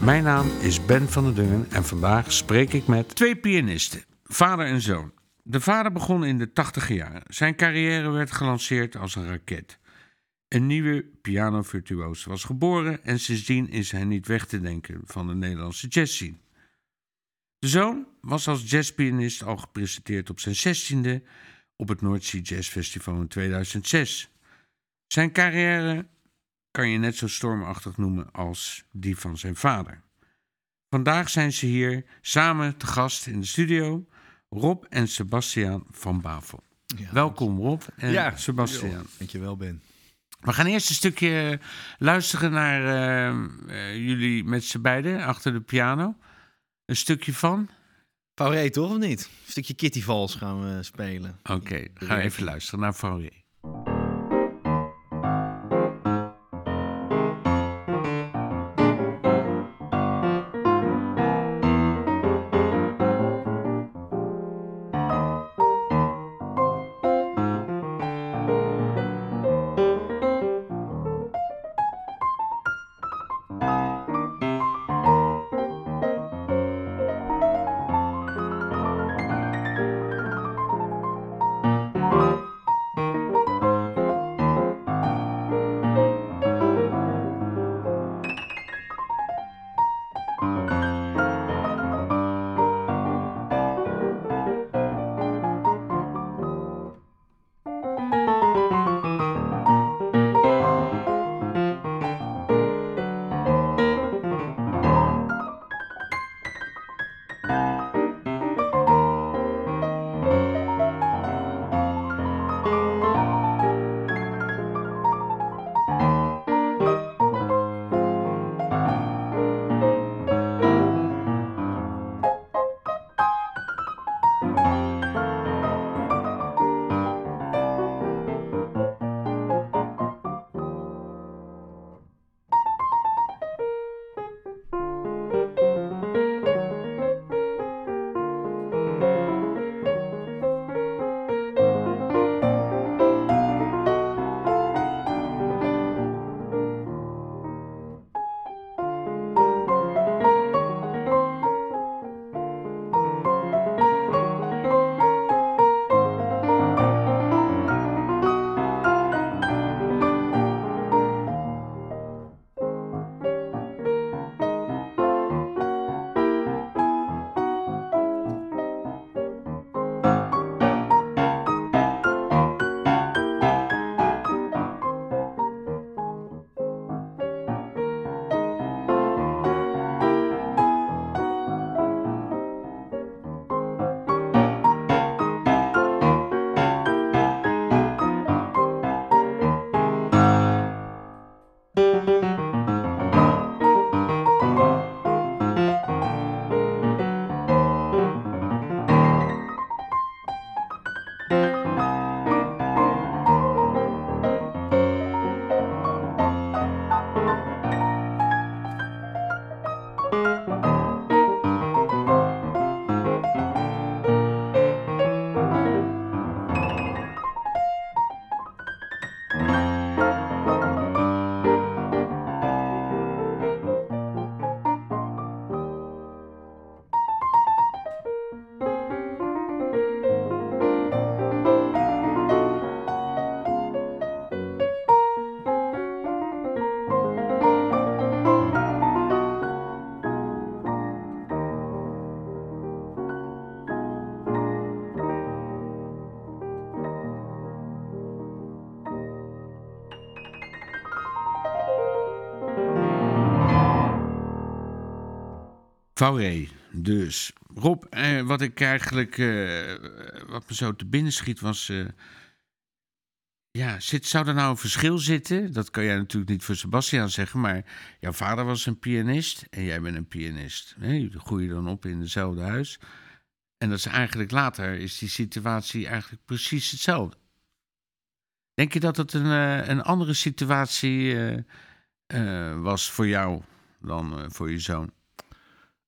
Mijn naam is Ben van der Dungen en vandaag spreek ik met twee pianisten, vader en zoon. De vader begon in de tachtige jaren. Zijn carrière werd gelanceerd als een raket. Een nieuwe pianovirtuoos was geboren en sindsdien is hij niet weg te denken van de Nederlandse jazzscene. De zoon was als jazzpianist al gepresenteerd op zijn zestiende op het Noordzee Jazz Festival in 2006. Zijn carrière kan je net zo stormachtig noemen als die van zijn vader. Vandaag zijn ze hier samen te gast in de studio, Rob en Sebastiaan van Bavel. Ja, Welkom Rob en Ja, Sebastiaan. Dankjewel, Ben. We gaan eerst een stukje luisteren naar eh, eh, jullie met z'n beiden achter de piano. Een stukje van? Pauré, toch of niet? Een stukje Kitty Vals gaan we spelen. Oké, gaan we even luisteren naar Fauré. Fauré, dus. Rob, eh, wat ik eigenlijk, eh, wat me zo te binnen schiet was... eh, ja, zit, zou er nou een verschil zitten? Dat kan jij natuurlijk niet voor Sebastian zeggen, maar jouw vader was een pianist en jij bent een pianist. Jullie groeien dan op in hetzelfde huis. En dat is eigenlijk later is die situatie eigenlijk precies hetzelfde. Denk je dat het een, eh, een andere situatie eh, eh, was voor jou dan voor je zoon?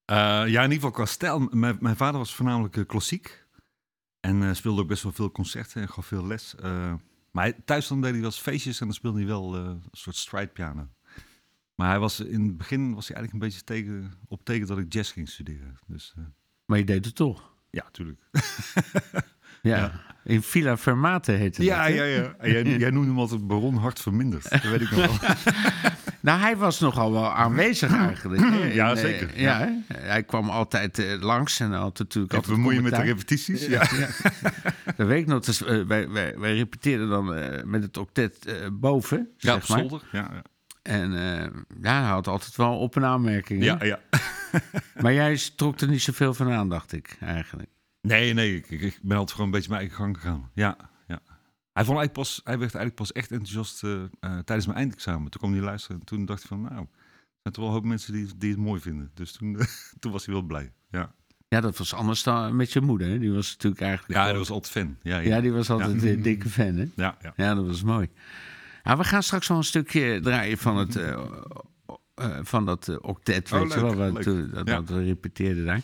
Eh, ja, in ieder geval qua stijl. Mijn, mijn vader was voornamelijk eh, klassiek. En eh, speelde ook best wel veel concerten en gaf veel les. Maar hij, thuis dan deed hij wel eens feestjes en dan speelde hij wel een soort stridepiano. Maar hij was, in het begin was hij eigenlijk een beetje tegen, op tegen dat ik jazz ging studeren. Dus Maar je deed het toch? ja, tuurlijk. Ja. Ja. In Villa Fermate heette Ja, dat. ja, ja. En jij, jij noemde hem altijd Baron Hart Verminderd. Dat weet ik nog wel. Nou, hij was nogal wel aanwezig eigenlijk. hè, Ja, zeker, Ja, ja. hij kwam altijd eh, langs en altijd natuurlijk Even altijd bemoeien met de repetities. Ja. Dat weet ik nog. Dus, wij, wij, wij repeteerden dan eh, met het octet boven, Ja, zeg maar. zolder. Ja, ja. En ja, hij had altijd wel op- en aanmerkingen. ja, ja. Maar jij trok er niet zoveel van aan, dacht ik eigenlijk. Nee, nee, ik, ik ben altijd gewoon een beetje mijn eigen gang gegaan. Ja, ja. Hij, vond eigenlijk pas, hij werd eigenlijk pas echt enthousiast eh, eh, tijdens mijn eindexamen. Toen kwam hij luisteren en toen dacht hij van, nou, er zijn toch wel een hoop mensen die, die het mooi vinden. Dus toen, toen was hij wel blij. Ja, Ja, dat was anders dan met je moeder. Hè? Die was natuurlijk eigenlijk... ja gewoon- was altijd fan. Ja, ja. ja, die was altijd Ja. een dikke fan, hè? ja, ja. Ja, dat was mooi. Nou, we gaan straks wel een stukje draaien van, het, eh, van dat octet, Oh, weet je wel, wat, dat, Ja. dat we repeteerden daar.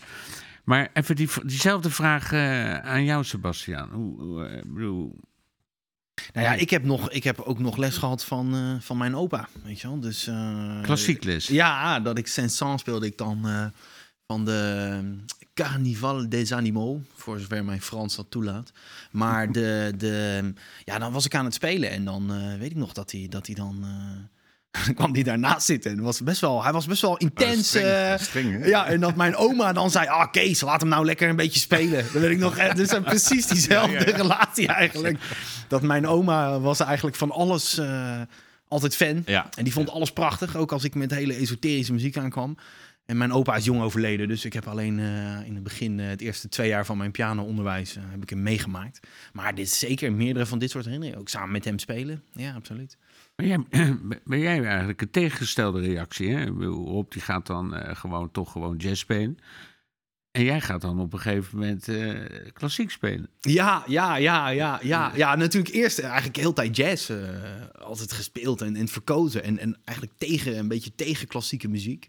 Maar even die, diezelfde vraag aan jou, Sebastian. Hoe, hoe, bedoel, Nou ja, ik heb, nog, ik heb ook nog les gehad van, eh, van mijn opa, weet je wel. Dus, eh, klassiek les. Ja, dat ik Saint-Saëns speelde ik dan eh, van de Carnival des Animaux, voor zover mijn Frans dat toelaat. Maar de, de, ja, dan was ik aan het spelen en dan weet ik nog dat hij, dat hij dan... dan kwam hij daarnaast zitten en was best wel, hij was best wel intens. streng, hè? ja, en dat mijn oma dan zei: Ah, Kees, laat hem nou lekker een beetje spelen. Dan weet ik nog. Dus precies diezelfde relatie eigenlijk. Dat mijn oma was eigenlijk van alles eh, altijd fan. En die vond alles prachtig, ook als ik met hele esoterische muziek aankwam. En mijn opa is jong overleden, dus ik heb alleen eh, in het begin, het eerste twee jaar van mijn pianoonderwijs, heb ik hem meegemaakt. Maar dit is zeker meerdere van dit soort herinneringen. Ook samen met hem spelen. Ja, absoluut. Ben jij, ben jij eigenlijk een tegengestelde reactie? Hè? Rob die gaat dan eh, gewoon toch gewoon jazz spelen. En jij gaat dan op een gegeven moment eh, klassiek spelen. Ja, ja, ja, ja, ja. Ja, natuurlijk eerst eigenlijk heel tijd jazz eh, altijd gespeeld en, en verkozen. En, en eigenlijk tegen, een beetje tegen klassieke muziek.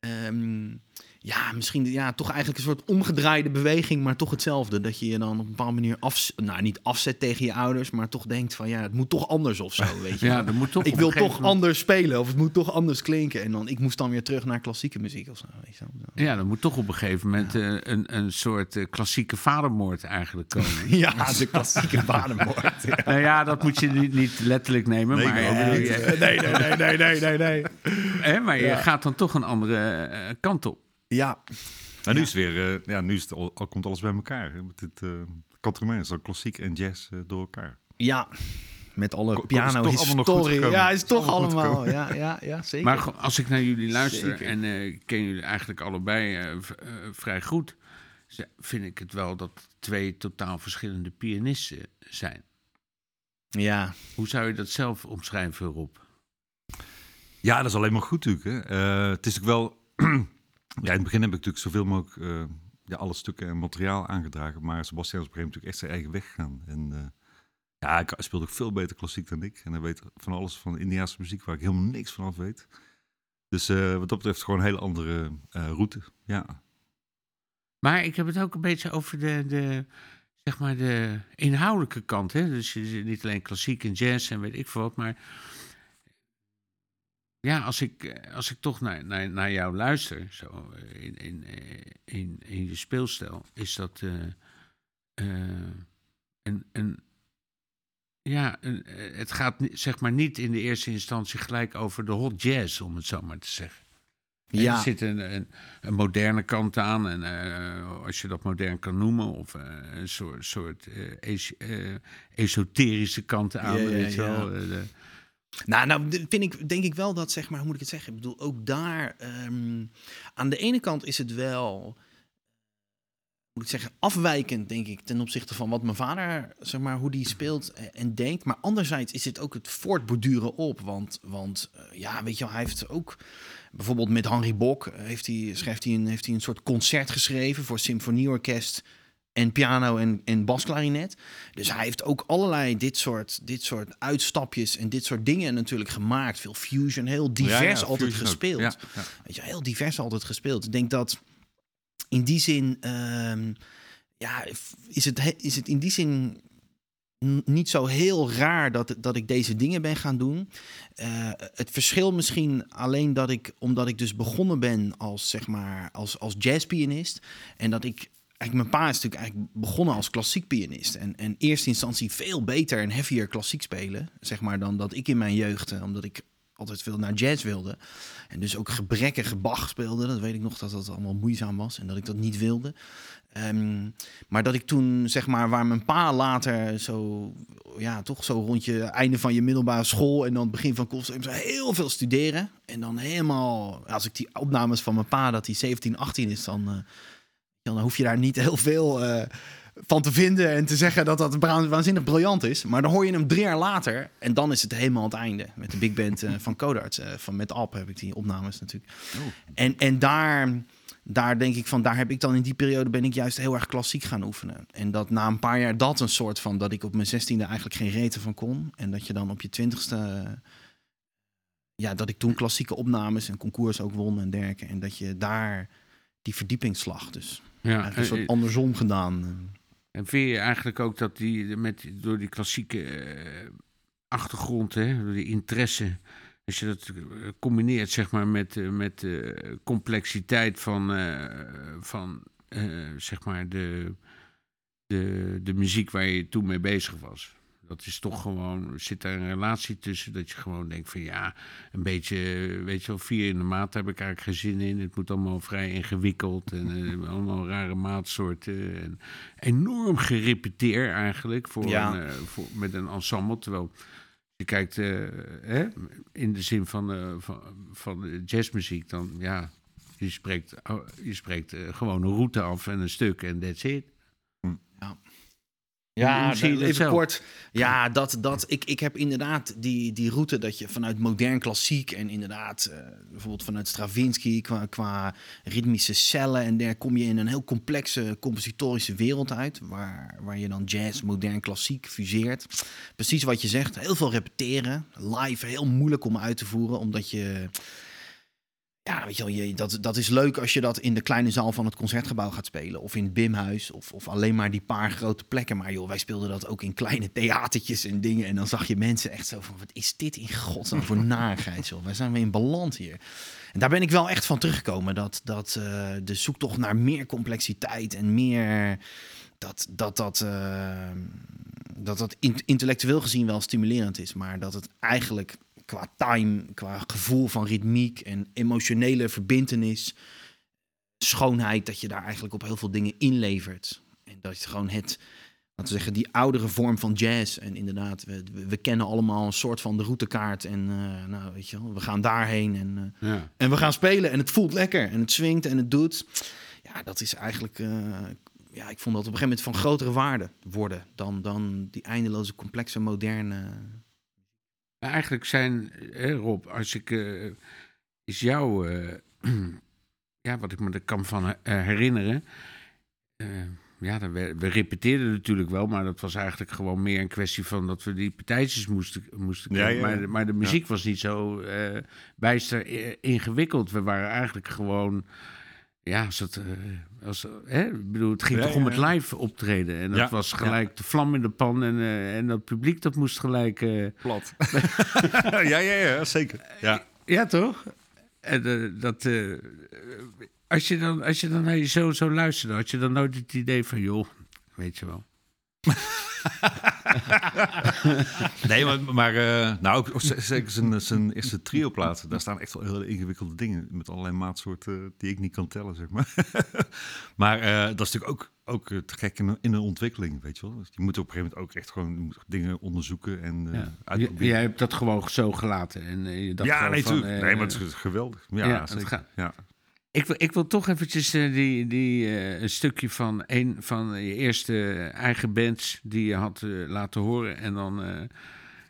Ehm, ja, misschien ja, toch eigenlijk een soort omgedraaide beweging, maar toch hetzelfde. Dat je je dan op een bepaalde manier af, nou, niet afzet tegen je ouders, maar toch denkt van ja, het moet toch anders of zo, weet je. Ja, dat moet toch ik wil toch moment- anders spelen of het moet toch anders klinken. En dan, ik moest dan weer terug naar klassieke muziek of zo. Weet je. Ja, er moet toch op een gegeven moment eh, een, een soort eh, klassieke vadermoord eigenlijk komen. Ja, de klassieke vadermoord. Ja. nou ja, dat moet je niet, niet letterlijk nemen. Nee, maar eh, Nee, nee, nee, nee, nee, nee, nee. hè, maar je Ja. gaat dan toch een andere kant op. Ja, Maar nu is het weer, eh, ja, nu is het al, al komt alles bij elkaar. dit uh, Quatre zo klassiek en jazz eh, door elkaar. ja. Met alle Ko- piano is historie. Ja, is Is toch allemaal. Ja, ja, ja, zeker. Maar als ik naar jullie luister Zeker. en eh, ik ken jullie eigenlijk allebei eh, eh, vrij goed, vind ik het wel dat het twee totaal verschillende pianisten zijn. ja, Hoe zou je dat zelf omschrijven, Rob? Ja, dat is alleen maar goed natuurlijk. Hè. Eh, het is ook wel... ja, in het begin heb ik natuurlijk zoveel mogelijk eh, ja, alle stukken en materiaal aangedragen. Maar Sebastian is op een gegeven moment natuurlijk echt zijn eigen weg gegaan. En eh, ja, hij speelt ook veel beter klassiek dan ik. En hij weet van alles van Indiaanse muziek waar ik helemaal niks van af weet. Dus eh, wat dat betreft gewoon een hele andere route. Ja. Maar ik heb het ook een beetje over de, de, zeg maar de inhoudelijke kant. Hè? Dus niet alleen klassiek en jazz en weet ik veel wat, maar ja, als ik, eh, als ik toch naar, naar, naar jou luister, zo eh, in, in, eh, in, in je speelstijl, is dat een, een, ja, een, het gaat zeg maar niet in de eerste instantie gelijk over de hot jazz, om het zo maar te zeggen. En ja. Er zit een, een, een moderne kant aan, en, als je dat modern kan noemen, of een soort, soort es- esoterische kant aan. Ja, weet je ja. wel. de- Nou, nou vind ik, denk ik wel dat, zeg maar, hoe moet ik het zeggen? Ik bedoel, ook daar, ehm, aan de ene kant is het wel, moet ik zeggen, afwijkend, denk ik, ten opzichte van wat mijn vader, zeg maar, hoe die speelt en- en denkt. Maar anderzijds is het ook het voortborduren op, want, want eh, ja, weet je wel, hij heeft ook bijvoorbeeld met Henry Bok heeft hij, schrijft hij een, heeft hij een soort concert geschreven voor symfonieorkest en piano en, en basklarinet. Dus hij heeft ook allerlei dit soort, dit soort uitstapjes en dit soort dingen natuurlijk gemaakt. Veel fusion, heel divers Ja, ja, altijd fusion gespeeld. Ja, ja. Weet je, heel divers altijd gespeeld. Ik denk dat in die zin, ehm, ja, is het, he- is het in die zin niet zo heel raar dat, dat ik deze dingen ben gaan doen. Eh, het verschil misschien alleen dat ik, omdat ik dus begonnen ben als, zeg maar, als, als jazzpianist. En dat ik, eigenlijk mijn pa is natuurlijk eigenlijk begonnen als klassiek pianist. En in eerste instantie veel beter en heavier klassiek spelen, zeg maar, dan dat ik in mijn jeugd, eh, omdat ik altijd veel naar jazz wilde. En dus ook gebrekkige Bach speelde. Dat weet ik nog dat dat allemaal moeizaam was en dat ik dat niet wilde. Ehm, maar dat ik toen, zeg maar, waar mijn pa later zo, ja, toch zo rond je einde van je middelbare school en dan het begin van zo heel veel studeren. En dan helemaal, als ik die opnames van mijn pa, dat hij 17, 18 is, dan, eh, dan hoef je daar niet heel veel eh, van te vinden en te zeggen dat dat waanzinnig briljant is. Maar dan hoor je hem drie jaar later en dan is het helemaal het einde. Met de big band eh, van Codarts, eh, van met Alp heb ik die opnames natuurlijk. En, en daar, daar denk ik van, daar heb ik dan in die periode ben ik juist heel erg klassiek gaan oefenen. En dat na een paar jaar dat een soort van, dat ik op mijn zestiende eigenlijk geen reten van kon. En dat je dan op je twintigste, ja, dat ik toen klassieke opnames en concours ook won en dergelijke. En dat je daar die verdiepingsslag, dus Ja, een eh, soort eh, andersom gedaan. En vind je eigenlijk ook dat die met, door die klassieke eh, achtergrond, hè, door die interesse, als je dat combineert zeg maar, met, met de complexiteit van, van zeg maar de, de, de muziek waar je toen mee bezig was. Dat is toch gewoon, zit daar een relatie tussen dat je gewoon denkt van ja, een beetje, weet je wel, vier in de maat heb ik eigenlijk geen zin in. Het moet allemaal vrij ingewikkeld en eh, allemaal rare maatsoorten. En enorm gerepeteerd eigenlijk voor Ja. een, eh, voor, met een ensemble. Terwijl je kijkt eh, hè, in de zin van, van, van jazzmuziek, dan ja, je spreekt, oh, je spreekt gewoon een route af en een stuk en that's it. Ja, Hoe zie je dat even zelf? kort. Ja, dat, dat, ik, ik heb inderdaad die, die route dat je vanuit modern klassiek en inderdaad eh, bijvoorbeeld vanuit Stravinsky qua, qua ritmische cellen en daar kom je in een heel complexe compositorische wereld uit waar, waar je dan jazz, modern klassiek fuseert. Precies wat je zegt, heel veel repeteren, live heel moeilijk om uit te voeren omdat je ja, weet je wel, dat, dat is leuk als je dat in de kleine zaal van het concertgebouw gaat spelen. Of in het Bimhuis. Of, of alleen maar die paar grote plekken. Maar joh, wij speelden dat ook in kleine theatertjes en dingen. En dan zag je mensen echt zo van, wat is dit in godsnaam voor narigheid, joh. Waar zijn we in beland hier? En daar ben ik wel echt van teruggekomen. Dat, dat eh, de zoektocht naar meer complexiteit en meer... Dat dat, dat, eh, dat, dat in- intellectueel gezien wel stimulerend is. Maar dat het eigenlijk qua time, qua gevoel van ritmiek en emotionele verbintenis, schoonheid, dat je daar eigenlijk op heel veel dingen inlevert. En dat je gewoon het, laten we zeggen, die oudere vorm van jazz. En inderdaad, we, we, kennen allemaal een soort van de routekaart. En eh, nou, weet je wel, we gaan daarheen en, eh, Ja. en we gaan spelen. En het voelt lekker en het swingt en het doet. Ja, dat is eigenlijk, eh, ja, ik vond dat op een gegeven moment van grotere waarde worden dan, dan die eindeloze, complexe, moderne. Eigenlijk zijn, hè, Rob, als ik eh, is jou, eh, ja, wat ik me er kan van eh, herinneren. eh, ja, dan we, we repeteerden natuurlijk wel, maar dat was eigenlijk gewoon meer een kwestie van dat we die partijtjes moesten, moesten Ja. Maar, maar de muziek was niet zo eh, bijster eh, ingewikkeld. We waren eigenlijk gewoon, ja, als het, eh, als, hè, ik bedoel, het ging Ja, toch om het ja. live optreden. En dat Ja, was gelijk de vlam in de pan en, eh, en dat publiek dat moest gelijk... eh, Plat. ja, ja, ja, zeker. Ja. ja, toch? En eh, dat, eh, als, je dan, als je dan naar je zo, zo luisterde, had je dan nooit het idee van, joh, weet je wel. Nee, maar, maar eh, nou, ook, zeker zijn, zijn eerste trio-platen. Daar staan echt wel hele ingewikkelde dingen met allerlei maatsoorten die ik niet kan tellen, zeg maar. maar eh, dat is natuurlijk ook, ook eh, te gek in, een- in een ontwikkeling, weet je wel. Dus je moet op een gegeven moment ook echt gewoon dingen onderzoeken en eh Ja. J- jij hebt dat gewoon zo gelaten. En, eh, je dacht ja, nee, van, eh, nee, maar het is geweldig. Ja, ja, het gaat. Ja. Ik, wil, ik wil toch eventjes eh, die, die, eh, een stukje van een van je eerste eigen bands die je had eh, laten horen. En dan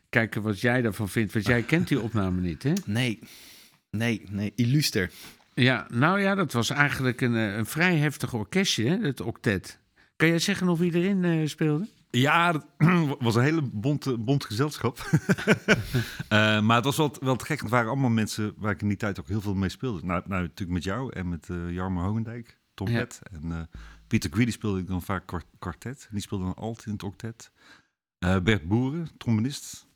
kijken wat jij daarvan vindt. Want jij kent die opname niet, hè? Nee. Nee, nee, illuster. Ja, nou ja, dat was eigenlijk een, een vrij heftig orkestje, hè, het octet. Kan jij zeggen of wie erin speelde? Ja, dat was een hele bont, bont gezelschap. Eh, maar het was wel, wel te gek. Het waren allemaal mensen waar ik in die tijd ook heel veel mee speelde. Nou, nou natuurlijk met jou en met uh, Jarmo Hogendijk, trompet. En uh, Pieter Greedy speelde ik dan vaak kwart, kwartet. Die speelde dan alt in het octet. Bert Boeren, trombonist.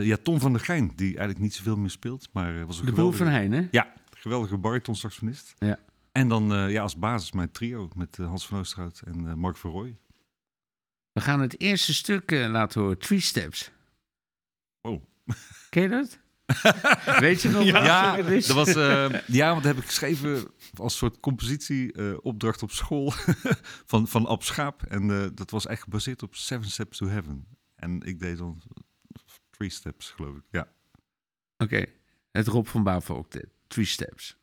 ja, Tom van der Geijn, die eigenlijk niet zoveel meer speelt. Maar was een De boer van Heijn, hè? Ja, geweldige bariton-saxofonist. Ja. En dan ja, als basis mijn trio met Hans van Oosterhout en Mark Verrooy. We gaan het eerste stuk uh, laten horen, Three Steps. Oh. Ken je dat? Weet je nog? Ja, ja dat was, uh, ja, want dat heb ik geschreven als soort compositieopdracht uh, op school van, van Ab Schaap. En uh, dat was echt gebaseerd op Seven Steps to Heaven. En ik deed dan Three Steps, geloof ik. Ja. Oké, okay. het Rob van Bavo octet, Three Steps.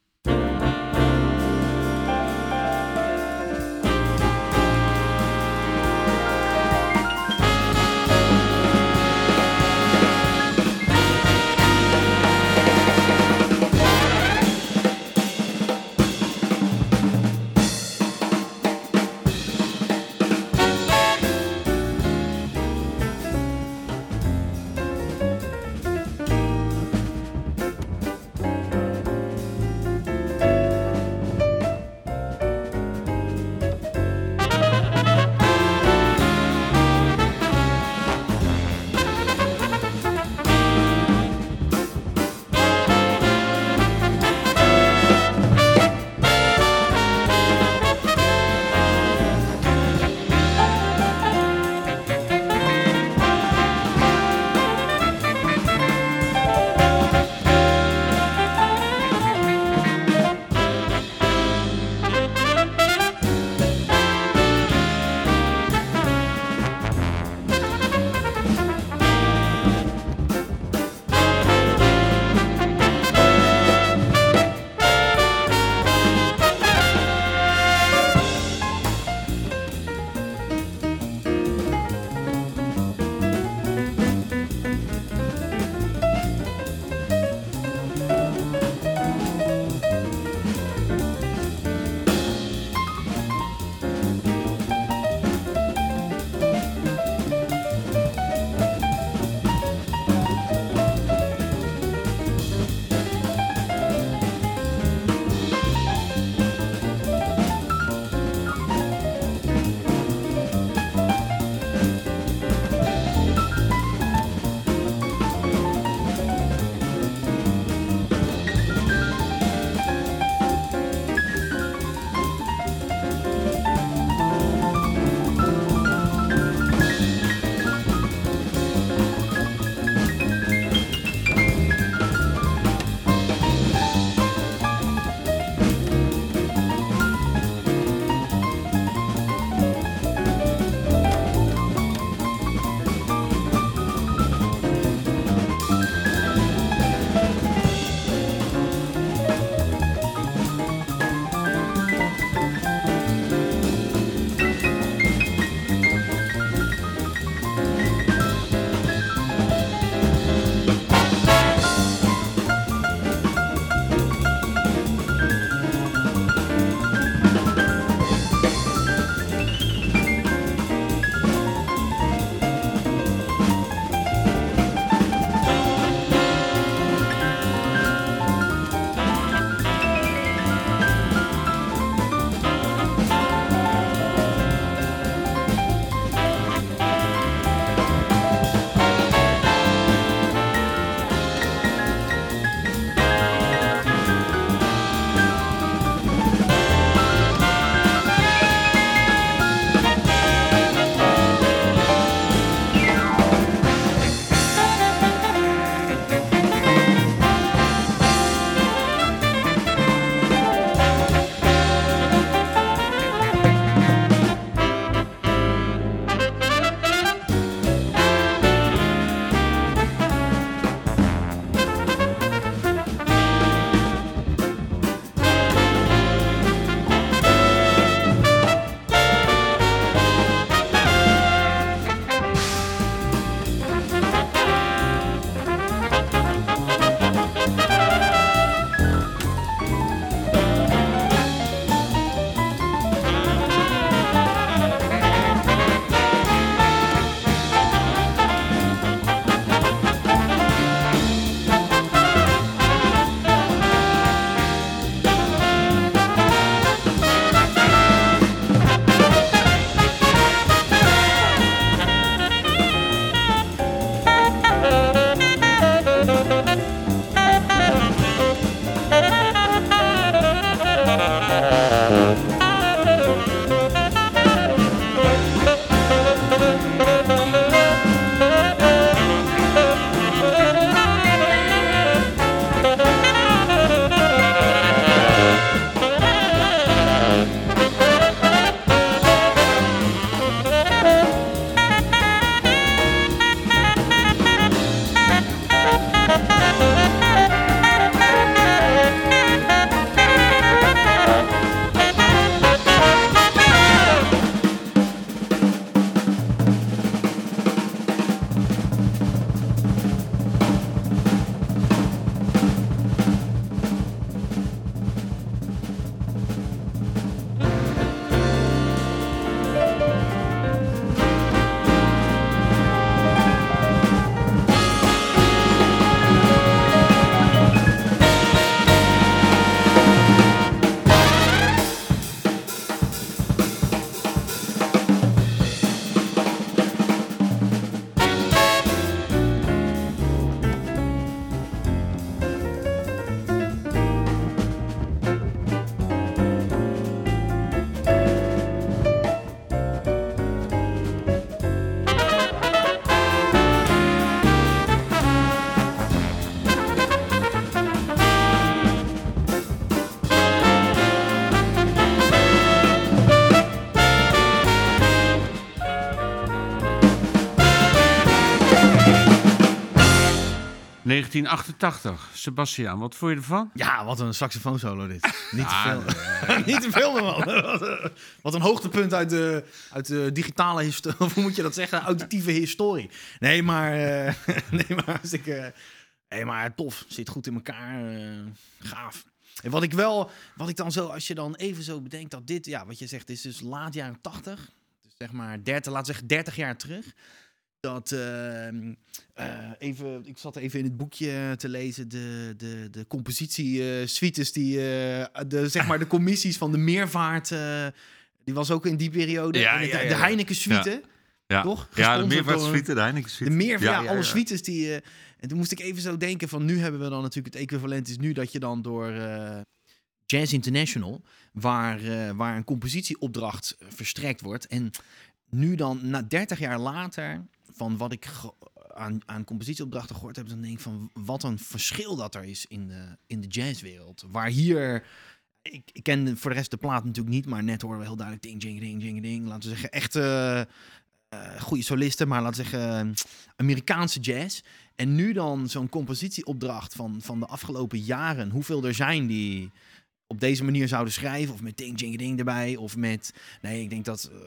1988. Sebastiaan, wat vond je ervan? Ja, wat een saxofoon solo dit. Niet Ah, te veel. Niet te veel, man. Wat een- hoogtepunt uit de, uit de digitale historie. Of hoe moet je dat zeggen? Auditieve historie. Nee, maar... eh, nee, maar hartstikke... Nee, maar tof. Zit goed in elkaar. eh, gaaf. En wat ik wel... Wat ik dan zo... Als je dan even zo bedenkt dat dit... Ja, wat je zegt, is dus laat jaren 80. Dus zeg maar 30, laten we zeggen 30 jaar terug. Dat... ehm, eh, even, ik zat even in het boekje te lezen. De, de, de compositie-suites die... eh, de, zeg maar de commissies van de meervaart... eh, die was ook in die periode. Ja, de ja. Heineken-suite. Ja, Toch? ja de meervaartsuite, de Heineken De ja, ja, alle ja. suites die... eh, en toen moest ik even zo denken van... Nu hebben we dan natuurlijk het equivalent is nu dat je dan door eh, Jazz International... Waar, eh, waar een compositieopdracht eh, verstrekt wordt. En nu dan, na 30 jaar later... Van wat ik aan, aan compositieopdrachten gehoord heb... Dan denk ik van wat een verschil dat er is in de, in de jazzwereld. Waar hier... Ik, ik ken voor de rest de plaat natuurlijk niet... Maar net horen we heel duidelijk ding, ding, ding, ding, ding. Laten we zeggen echt... eh, eh, goede solisten, maar laten we zeggen Amerikaanse jazz. En nu dan zo'n compositieopdracht van, van de afgelopen jaren. Hoeveel er zijn die op deze manier zouden schrijven. Of met ding, ding, ding erbij. Of met, nee, ik denk dat... eh,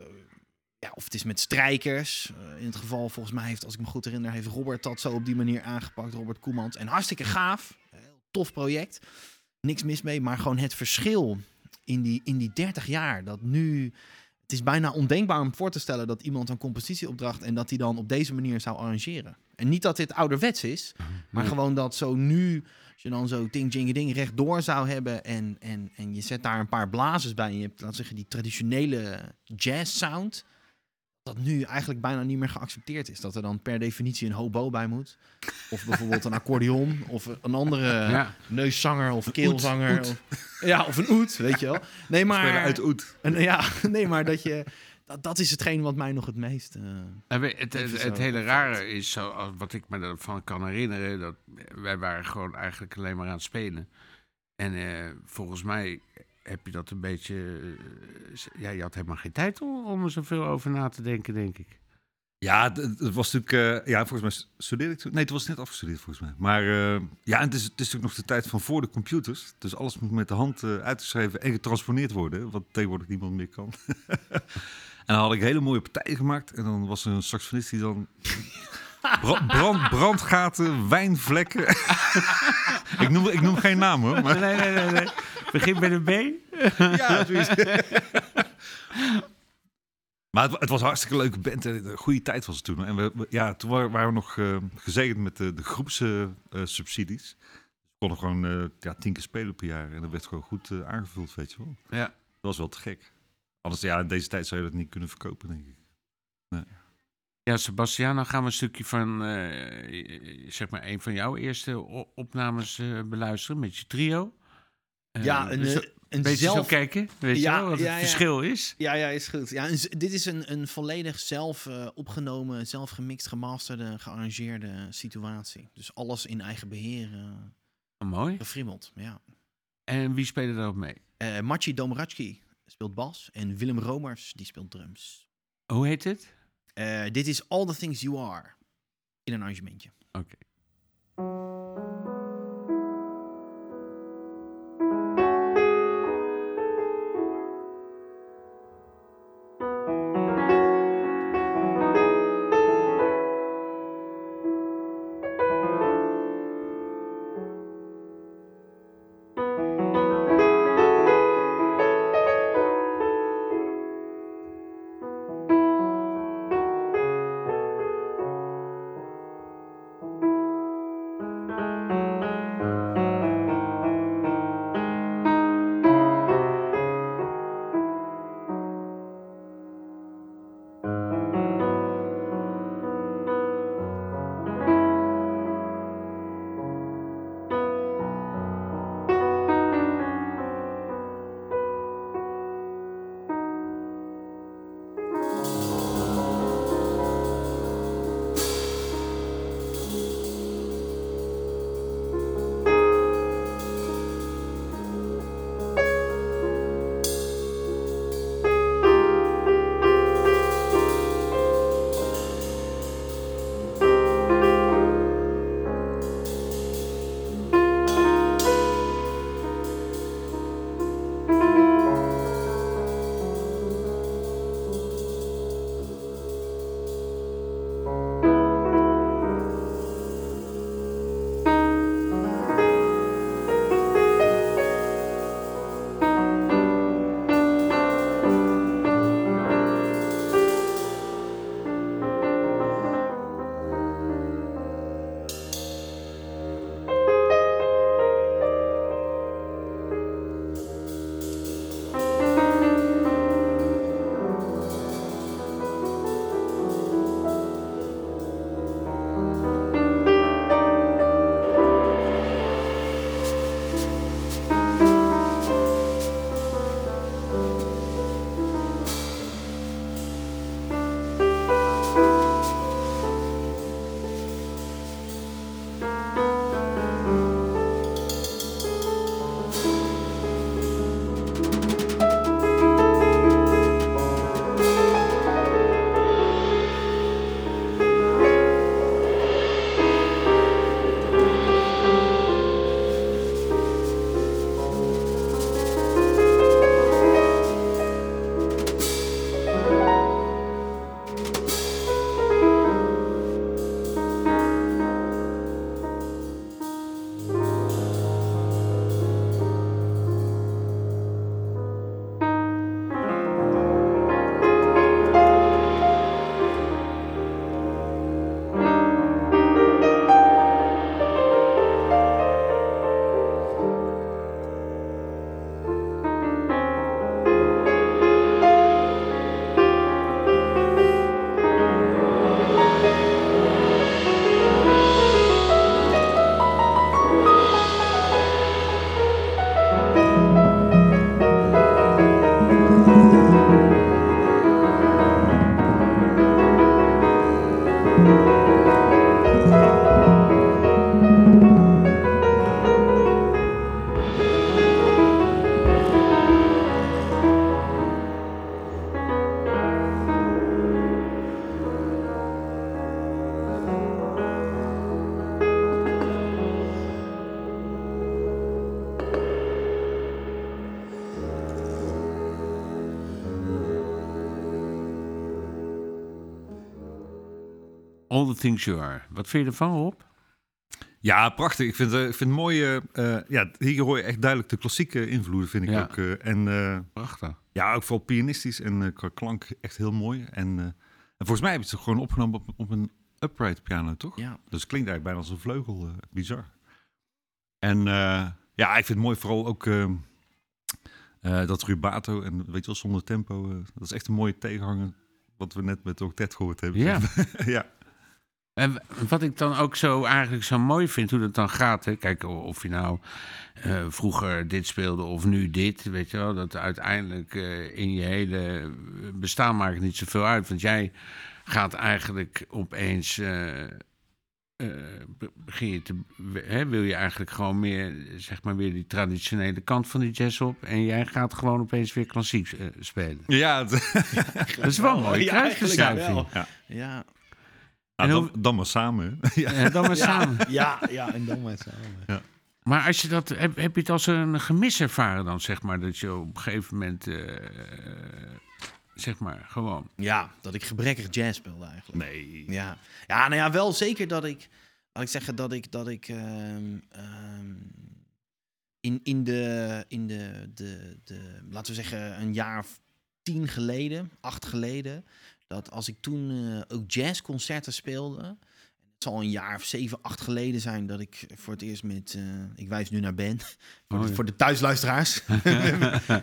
ja, of het is met strijkers. Eh, in het geval, volgens mij heeft, als ik me goed herinner, heeft Robert dat zo op die manier aangepakt. Robert Koemans. En hartstikke gaaf. Heel tof project. Niks mis mee. Maar gewoon het verschil in die, in die 30 jaar. Dat nu... Het is bijna ondenkbaar om voor te stellen dat iemand een compositieopdracht en dat hij dan op deze manier zou arrangeren. En niet dat dit ouderwets is, maar Nee. gewoon dat zo nu, als je dan zo ding, ding, ding rechtdoor zou hebben en, en, en je zet daar een paar blazers bij en je hebt, laten we zeggen, die traditionele jazz sound, dat nu eigenlijk bijna niet meer geaccepteerd is. Dat er dan per definitie een hobo bij moet. Of bijvoorbeeld een accordeon of een andere Ja. neuszanger of keelzanger. oet. Of, ja, of een oet, weet je wel. Nee, maar... Spelen uit Oet. En, ja, nee, maar dat je. Dat, dat is hetgeen wat mij nog het meest. weet- het, het, het hele rare is, zo, wat ik me ervan kan herinneren, dat wij waren gewoon eigenlijk alleen maar aan het spelen. En eh, volgens mij heb je dat een beetje... eh, ja, je had helemaal geen tijd om, om er zoveel over na te denken, denk ik. Ja, het was natuurlijk... eh, ja, volgens mij studeerde ik toen... Nee, het was net afgestudeerd volgens mij. Maar eh, ja, het is, het is natuurlijk nog de tijd van voor de computers. Dus alles moet met de hand uitgeschreven en getransponeerd worden. Wat tegenwoordig niemand meer kan. en dan had ik hele mooie partijen gemaakt. En dan was er een saxofonist die dan... Bra- brand, brandgaten, wijnvlekken. ik, noem, ik noem geen naam hoor. Maar... Nee, nee, nee. nee. Begin bij de B. Ja, zoiets. maar het, wa- het was een hartstikke leuke band. en Een goede tijd was het toen. En we, we- ja, toen waren, waren we nog eh, gezegend met de, de groepssubsidies. we konden gewoon eh, ja, tien keer spelen per jaar. En dat werd gewoon goed eh, aangevuld, weet je wel. Ja. Dat was wel te gek. Anders, ja, in deze tijd zou je dat niet kunnen verkopen, denk ik. Ja, Sebastiaan, dan gaan we een stukje van, eh, zeg maar, een van jouw eerste opnames eh, beluisteren met je trio. Eh, ja, een, dus eh, een beetje zo zelf. kijken, weet Ja, je wel, wat ja, het ja. verschil is. Ja, ja, is goed. Ja, een dit is een, een volledig zelf eh, opgenomen, zelf gemixt, gemasterde, gearrangeerde situatie. Dus alles in eigen beheer eh Oh, mooi. gefrimmeld. Ja. En wie speelde daarop mee? Eh Machi Domratski speelt bas en Willem Romers die speelt drums. Hoe heet het? Eh, dit is All the Things You Are in een arrangementje. Oké. Things You Are. Wat vind je ervan, Rob? Ja, prachtig. Ik vind, eh, ik vind het mooi. eh, ja, hier hoor je echt duidelijk de klassieke invloeden, vind ik Ja. ook. eh, en Prachtig. ja, ook vooral pianistisch en qua klank echt heel mooi. En, en volgens mij heb je het gewoon opgenomen op, op een upright piano, toch? Ja. Dus het klinkt eigenlijk bijna als een vleugel. bizar. En ja, ik vind het mooi vooral ook eh, eh, dat rubato en weet je wel, zonder tempo. dat is echt een mooie tegenhanger. Wat we net met Octet gehoord hebben. Ja. ja. En wat ik dan ook zo eigenlijk zo mooi vind, hoe dat dan gaat. Hè? Kijk, of je nou eh, vroeger dit speelde of nu dit, weet je wel. Dat uiteindelijk eh, in je hele bestaan maakt het niet zoveel uit. Want jij gaat eigenlijk opeens... eh, eh, be- begin je te, hè, wil je eigenlijk gewoon meer, zeg maar, weer die traditionele kant van die jazz op. En jij gaat gewoon opeens weer klassiek spelen. Ja, het- Dat is wel een mooie Ja. Ja. Ja, hoe- dan, dan maar samen. ja. Ja, dan maar samen. ja, ja, en dan met samen. Maar als je dat, heb, heb je het als een gemis ervaren dan, zeg maar, dat je op een gegeven moment, eh, zeg maar, gewoon. Ja, dat ik gebrekkig jazz speelde eigenlijk. Nee. Ja, ja nou ja, wel zeker dat ik, laat ik zeggen dat ik, dat ik ehm, ehm, in, in, de, in de, de, de, laten we zeggen, een jaar of tien geleden, acht geleden, dat als ik toen eh, ook jazzconcerten speelde, het zal een jaar of zeven, acht geleden zijn dat ik voor het eerst met, eh, ik wijs nu naar Ben, voor, Oh, de, ja. voor de thuisluisteraars,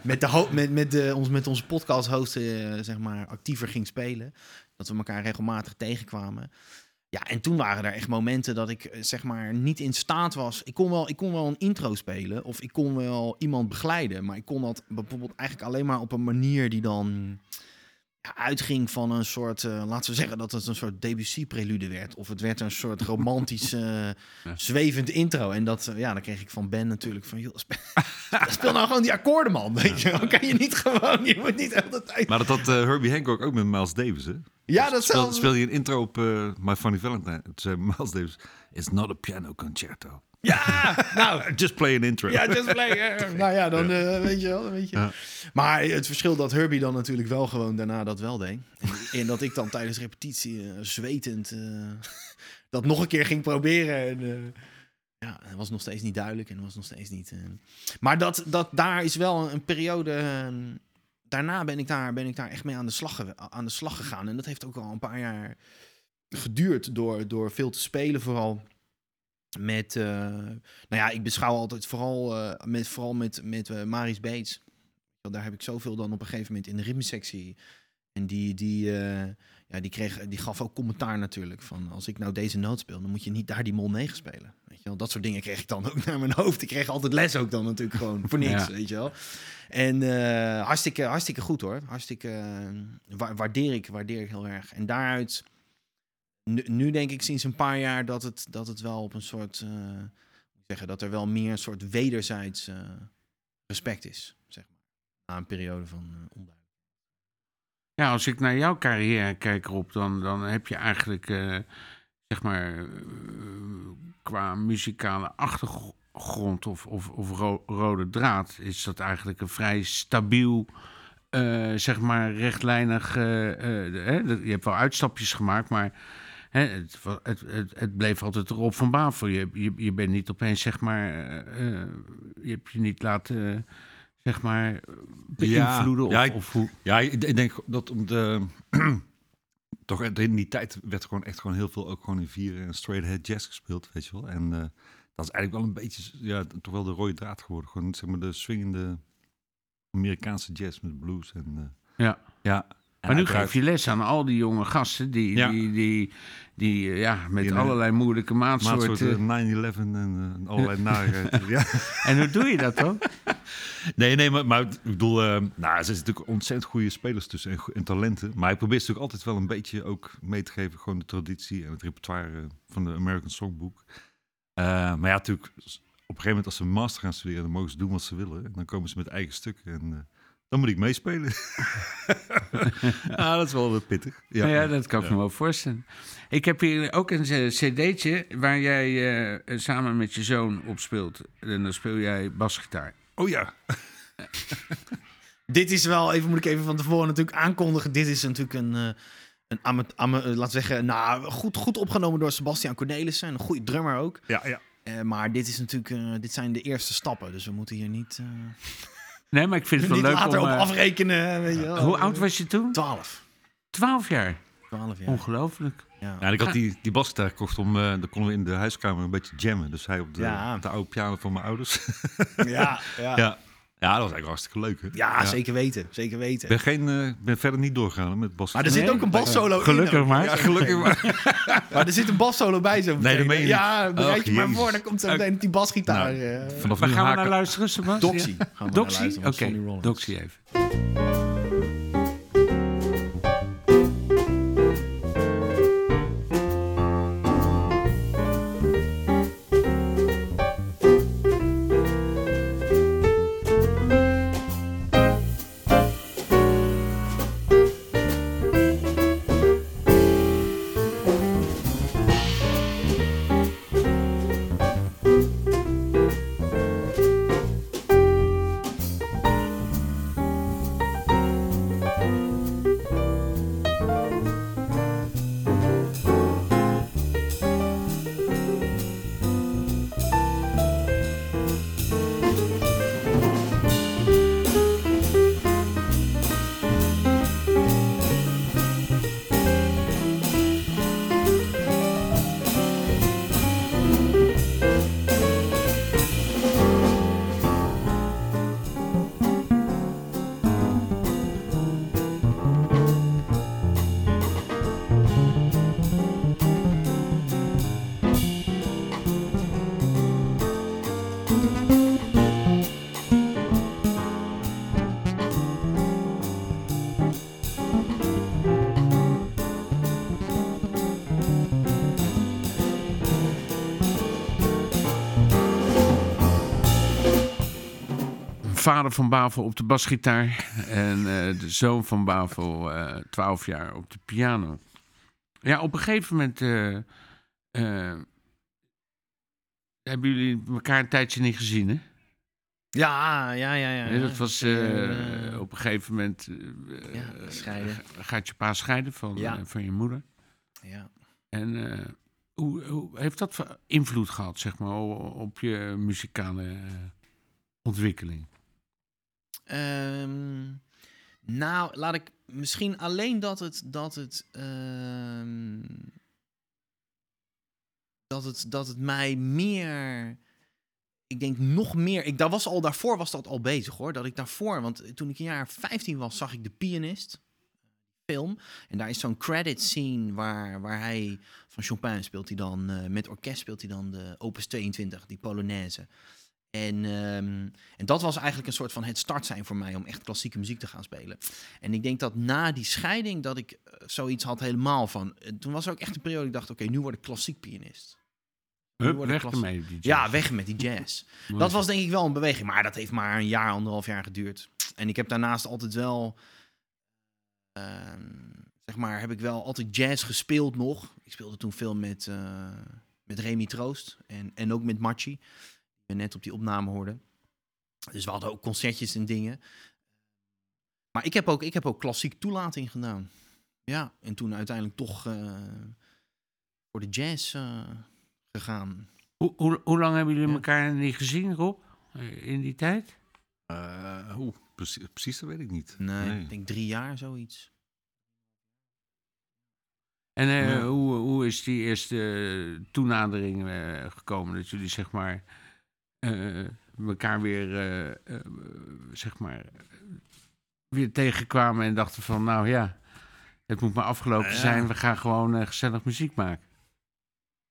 met, de met, met, de, ons, met onze podcast host, eh, zeg maar, actiever ging spelen. Dat we elkaar regelmatig tegenkwamen. Ja, en toen waren er echt momenten dat ik zeg maar niet in staat was. Ik kon, wel, ik kon wel een intro spelen of ik kon wel iemand begeleiden. Maar ik kon dat bijvoorbeeld eigenlijk alleen maar op een manier die dan uitging van een soort, eh, laten we zeggen dat het een soort Debussy-prelude werd. Of het werd een soort romantisch, eh, zwevend intro. En dat, eh, ja, dan kreeg ik van Ben natuurlijk van, joh, speel, speel nou gewoon die akkoorden, man. Weet je, dan kan je niet gewoon, je moet niet de hele tijd... Maar dat had Herbie Hancock ook met Miles Davis, hè? Ja, dat Speel, je een intro op My Funny Valentine. Miles Davis, it's not a piano concerto. Ja, nou, Just play an intro. Ja, just play. nou ja, dan eh, weet je wel. Weet je. Ja. Maar het verschil dat Herbie dan natuurlijk wel gewoon daarna dat wel deed. En, en dat ik dan tijdens repetitie eh, zwetend eh, dat nog een keer ging proberen. En, eh, ja, dat was nog steeds niet duidelijk en was nog steeds niet. Maar dat, dat, daar is wel een periode. eh, daarna ben ik, daar, ben ik daar echt mee aan de, slag, aan de slag gegaan. En dat heeft ook al een paar jaar geduurd door, door veel te spelen, vooral met, eh, nou ja, ik beschouw altijd vooral eh, met, vooral met, met eh, Maris Bates. Daar heb ik zoveel dan op een gegeven moment in de ritmesectie. En die, die, ja, die, kreeg, die gaf ook commentaar natuurlijk. Van als ik nou deze noot speel, dan moet je niet daar die mol 9 spelen. Weet je wel? Dat soort dingen kreeg ik dan ook naar mijn hoofd. Ik kreeg altijd les ook dan natuurlijk gewoon voor niks, Ja. weet je wel. En hartstikke, hartstikke goed hoor. Hartstikke wa- waardeer, ik, waardeer ik heel erg. En daaruit nu, denk ik sinds een paar jaar dat het, dat het wel op een soort. ik zeggen, dat er wel meer een soort wederzijds eh, respect is. Zeg maar. Na een periode van onduidelijkheid. Ja, als ik naar jouw carrière kijk, Rob, dan, dan heb je eigenlijk, zeg maar, qua muzikale achtergrond of, of, of ro- rode draad, is dat eigenlijk een vrij stabiel, zeg maar, rechtlijnig. je hebt wel uitstapjes gemaakt, maar. Hè, het, het, het, het bleef altijd Rob van Bavel. Je, je, je bent niet opeens, zeg maar, eh, eh, je hebt je niet laten, zeg maar, beïnvloeden. Ja, of, ik- of hoe, Ja, ik, denk dat om de... toch in die tijd werd gewoon echt gewoon heel veel ook gewoon in vieren en straight ahead jazz gespeeld, weet je wel. En eh, dat is eigenlijk wel een beetje, ja, toch wel de rode draad geworden. Gewoon, zeg maar, de swingende Amerikaanse jazz met blues en... Ja. ja. Maar nu geef je les aan al die jonge gasten die, Ja. die, die, die ja, met Die allerlei moeilijke maatsoorten... maatsoorten 9-11 en eh, allerlei narigheid. ja. En hoe doe je dat dan? Nee, nee, maar, maar ik bedoel, eh, nou, er zitten natuurlijk ontzettend goede spelers tussen en, talenten. Maar ik probeer ze natuurlijk altijd wel een beetje ook mee te geven, gewoon de traditie en het repertoire van de American Songbook. Eh, maar ja, natuurlijk, op een gegeven moment als ze een master gaan studeren, dan mogen ze doen wat ze willen. En dan komen ze met eigen stukken en dan moet ik meespelen. ah, dat is wel eh, pittig. Ja, ja dat kan ik me wel voorstellen. Ik heb hier ook een eh, cd'tje waar jij eh, samen met je zoon op speelt. En dan speel jij basgitaar. Oh ja. Dit is wel, even moet ik even van tevoren natuurlijk aankondigen. Dit is natuurlijk een, eh, een laat zeggen, nou, goed, goed opgenomen door Sebastian Cornelissen. Een goede drummer ook. Ja, ja. Eh, maar dit, is natuurlijk, eh, dit zijn de eerste stappen. Dus we moeten hier niet, eh, Nee, maar ik vind het wel niet leuk later om... op eh, afrekenen. Weet je wel. hoe oud was je toen? 12. Twaalf jaar. 12 jaar. Ongelooflijk. Ja. Ja, en ik had die, die basgitaar gekocht om, eh dan konden we in de huiskamer een beetje jammen. Dus hij op de, Ja. op de oude piano van mijn ouders. Ja, ja. ja. Ja, dat was eigenlijk hartstikke leuk. Hè? Ja, zeker weten. Zeker weten. Ik ben, geen, eh, ben verder niet doorgegaan met basgitaar. Maar er zit Nee? ook een bassolo in. Gelukkig ook. maar. Ja, gelukkig maar. Maar er zit een bassolo bij zo. Nee, meteen. dat meen je niet. Ja, bereid je maar voor. Dan komt zo meteen die basgitaar. Nou, eh, Vanaf nu gaan we naar luisteren, Sebastian? Doxy. Gaan we naar Doxy? luisteren Oké. Doxy even. Vader van Bavel op de basgitaar en eh, de zoon van Bavel, eh 12 jaar, op de piano. Ja, op een gegeven moment eh, hebben jullie elkaar een tijdje niet gezien, hè? Ja, ja, ja. ja. Dat was op een gegeven moment. Ja, scheiden. ga- Gaat je pa scheiden van, Ja. van je moeder? ja. En hoe, hoe heeft dat invloed gehad, zeg maar, op je muzikale ontwikkeling? Ehm, nou, laat ik misschien alleen dat het. Dat het. ehm, dat het, dat het mij meer. Ik denk nog meer. Ik, dat was al daarvoor was dat al bezig hoor. Dat ik daarvoor. Want toen ik een jaar 15 was, zag ik de pianist. Film. En daar is zo'n credit scene waar, waar hij. Van Chopin speelt hij dan. eh, met orkest speelt hij dan de Opus 22, die Polonaise. En, ehm, en dat was eigenlijk een soort van het start zijn voor mij om echt klassieke muziek te gaan spelen. En ik denk dat na die scheiding dat ik eh, zoiets had helemaal van. eh, toen was er ook echt een periode dat ik dacht, oké, nu word ik klassiek pianist. Hup, weg ermee. die Ja, jazz. weg met die jazz. Dat was denk ik wel een beweging, maar dat heeft maar een jaar, anderhalf jaar geduurd. En ik heb daarnaast altijd wel, ehm, zeg maar, heb ik wel altijd jazz gespeeld nog. Ik speelde toen veel met, eh, met Remy Troost en, en ook met Machi, we net op die opname hoorden. Dus we hadden ook concertjes en dingen. Maar ik heb ook, ik heb ook klassiek toelating gedaan. Ja, en toen uiteindelijk toch eh, voor de jazz eh, gegaan. Hoe, hoe, hoe lang hebben jullie Ja. elkaar niet gezien, Rob? Eh, In die tijd? Eh, oeh, precies, precies, dat weet ik niet. Nee, ik denk drie jaar zoiets. En eh, Ja. hoe, hoe is die eerste toenadering eh, gekomen? Dat jullie zeg maar elkaar weer, eh, eh, zeg maar, weer tegenkwamen en dachten van, nou ja, het moet maar afgelopen Ja. zijn. We gaan gewoon eh, gezellig muziek maken.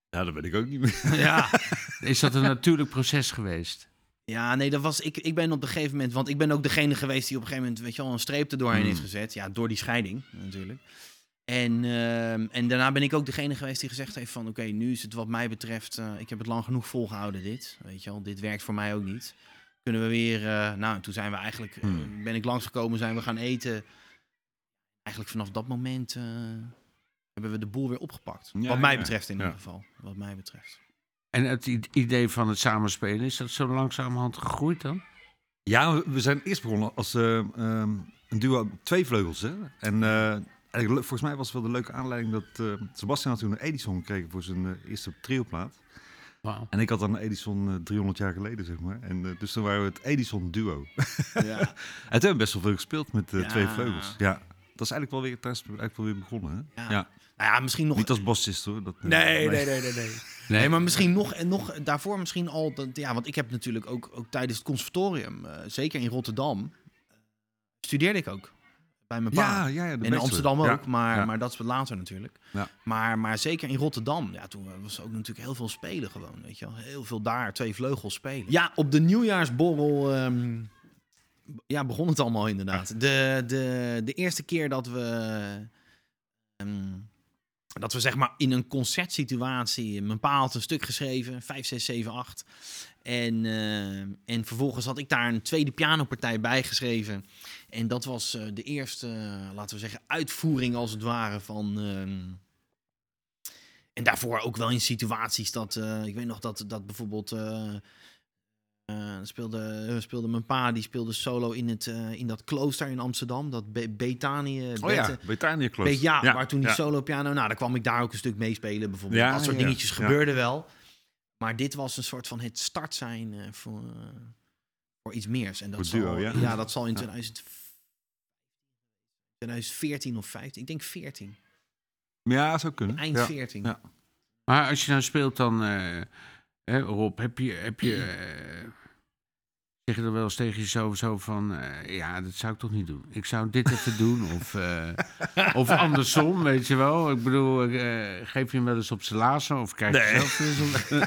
Ja, dat weet ik ook niet meer. Ja. Is dat een natuurlijk proces geweest? ja, nee, dat was. Ik, ik ben op een gegeven moment. Want ik ben ook degene geweest die op een gegeven moment. Weet je wel, een streep er doorheen Hmm. heeft gezet. Ja, door die scheiding natuurlijk. En, ehm, en daarna ben ik ook degene geweest die gezegd heeft: van oké, nu is het wat mij betreft. eh, ik heb het lang genoeg volgehouden, dit. Weet je wel, dit werkt voor mij ook niet. Kunnen we weer. eh, nou, toen zijn we eigenlijk. eh, Hmm. ben ik langsgekomen, zijn we gaan eten. Eigenlijk vanaf dat moment. eh, hebben we de boel weer opgepakt. Ja, wat mij ja, betreft in ja. ieder geval. Wat mij betreft. En het idee van het samenspelen, is dat zo langzamerhand gegroeid dan? Ja, we- zijn eerst begonnen als eh, ehm, een duo twee vleugels. Hè? En eh, eigenlijk volgens mij was het wel de leuke aanleiding dat eh, Sebastian had toen een Edison gekregen voor zijn eh, eerste trioplaat. Wauw. En ik had dan Edison eh, 300 jaar geleden, zeg maar. En dus toen waren we het Edison duo. Ja. En toen hebben we best wel veel gespeeld met Ja. twee vleugels. Ja, dat is eigenlijk wel weer, daar is het eigenlijk wel weer begonnen. Hè? Ja. Ja. Nou ja, misschien nog... Niet als bassist hoor. Dat, Nee, nee, nee, nee, nee. Nee. Maar misschien nog, en nog daarvoor misschien al... Dat, ja, want ik heb natuurlijk ook, ook tijdens het conservatorium, zeker in Rotterdam, studeerde ik ook. Bij mijn pa. Ja, ja, En in. Amsterdam Ja, ook, maar, ja. maar dat is wat later natuurlijk. Ja. Maar, maar zeker in Rotterdam, ja, toen was ook natuurlijk heel veel spelen gewoon, weet je wel. Heel veel daar, twee vleugels spelen. Ja, op de nieuwjaarsborrel ehm, ja, begon het allemaal inderdaad. De, de, de eerste keer dat we, ehm, dat we zeg maar in een concertsituatie, mijn pa had een stuk geschreven, 5, 6, 7, 8. En, eh, en vervolgens had ik daar een tweede pianopartij bij geschreven. En dat was eh, de eerste, laten we zeggen, uitvoering als het ware van. ehm, en daarvoor ook wel in situaties dat. eh, ik weet nog dat, dat bijvoorbeeld. speelde, speelde mijn pa, die speelde solo in, het, in dat klooster in Amsterdam. Dat Be Betanië. Oh ja, Bete- Betania Be- Klooster. ja, maar toen die ja. solo piano, nou, dan kwam ik daar ook een stuk meespelen bijvoorbeeld. Ja, dat soort dingetjes gebeurden wel. Maar dit was een soort van het start zijn eh, voor, eh, voor iets meer. En dat Voor duo, zal, ja. dat zal in Ja. 2000 2014 of 15, ik denk 14, Ja, zou kunnen. eind ja. 14. Ja. Maar als je nou speelt dan, eh, hè, Rob, heb je, heb je zeg je dan wel eens tegen jezelf zo van, eh, ja, dat zou ik toch niet doen. Ik zou dit even doen of, eh, of andersom, weet je wel. Ik bedoel, eh, geef je hem wel eens op zijn lazen of kijk je Nee. zelf weer zo.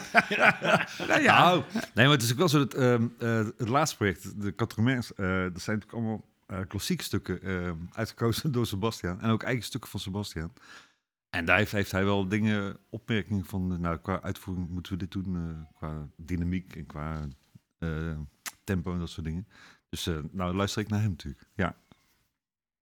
nou ja, Nou, nee, maar het is ook wel zo dat ehm, eh, het laatste project, de eh dat zijn natuurlijk allemaal klassieke stukken uitgekozen door Sebastian. En ook eigen stukken van Sebastian. En daar heeft, heeft hij wel dingen, opmerkingen van, nou, qua uitvoering moeten we dit doen, qua dynamiek en qua tempo en dat soort dingen. Dus eh, nou luister ik naar hem natuurlijk. Ja.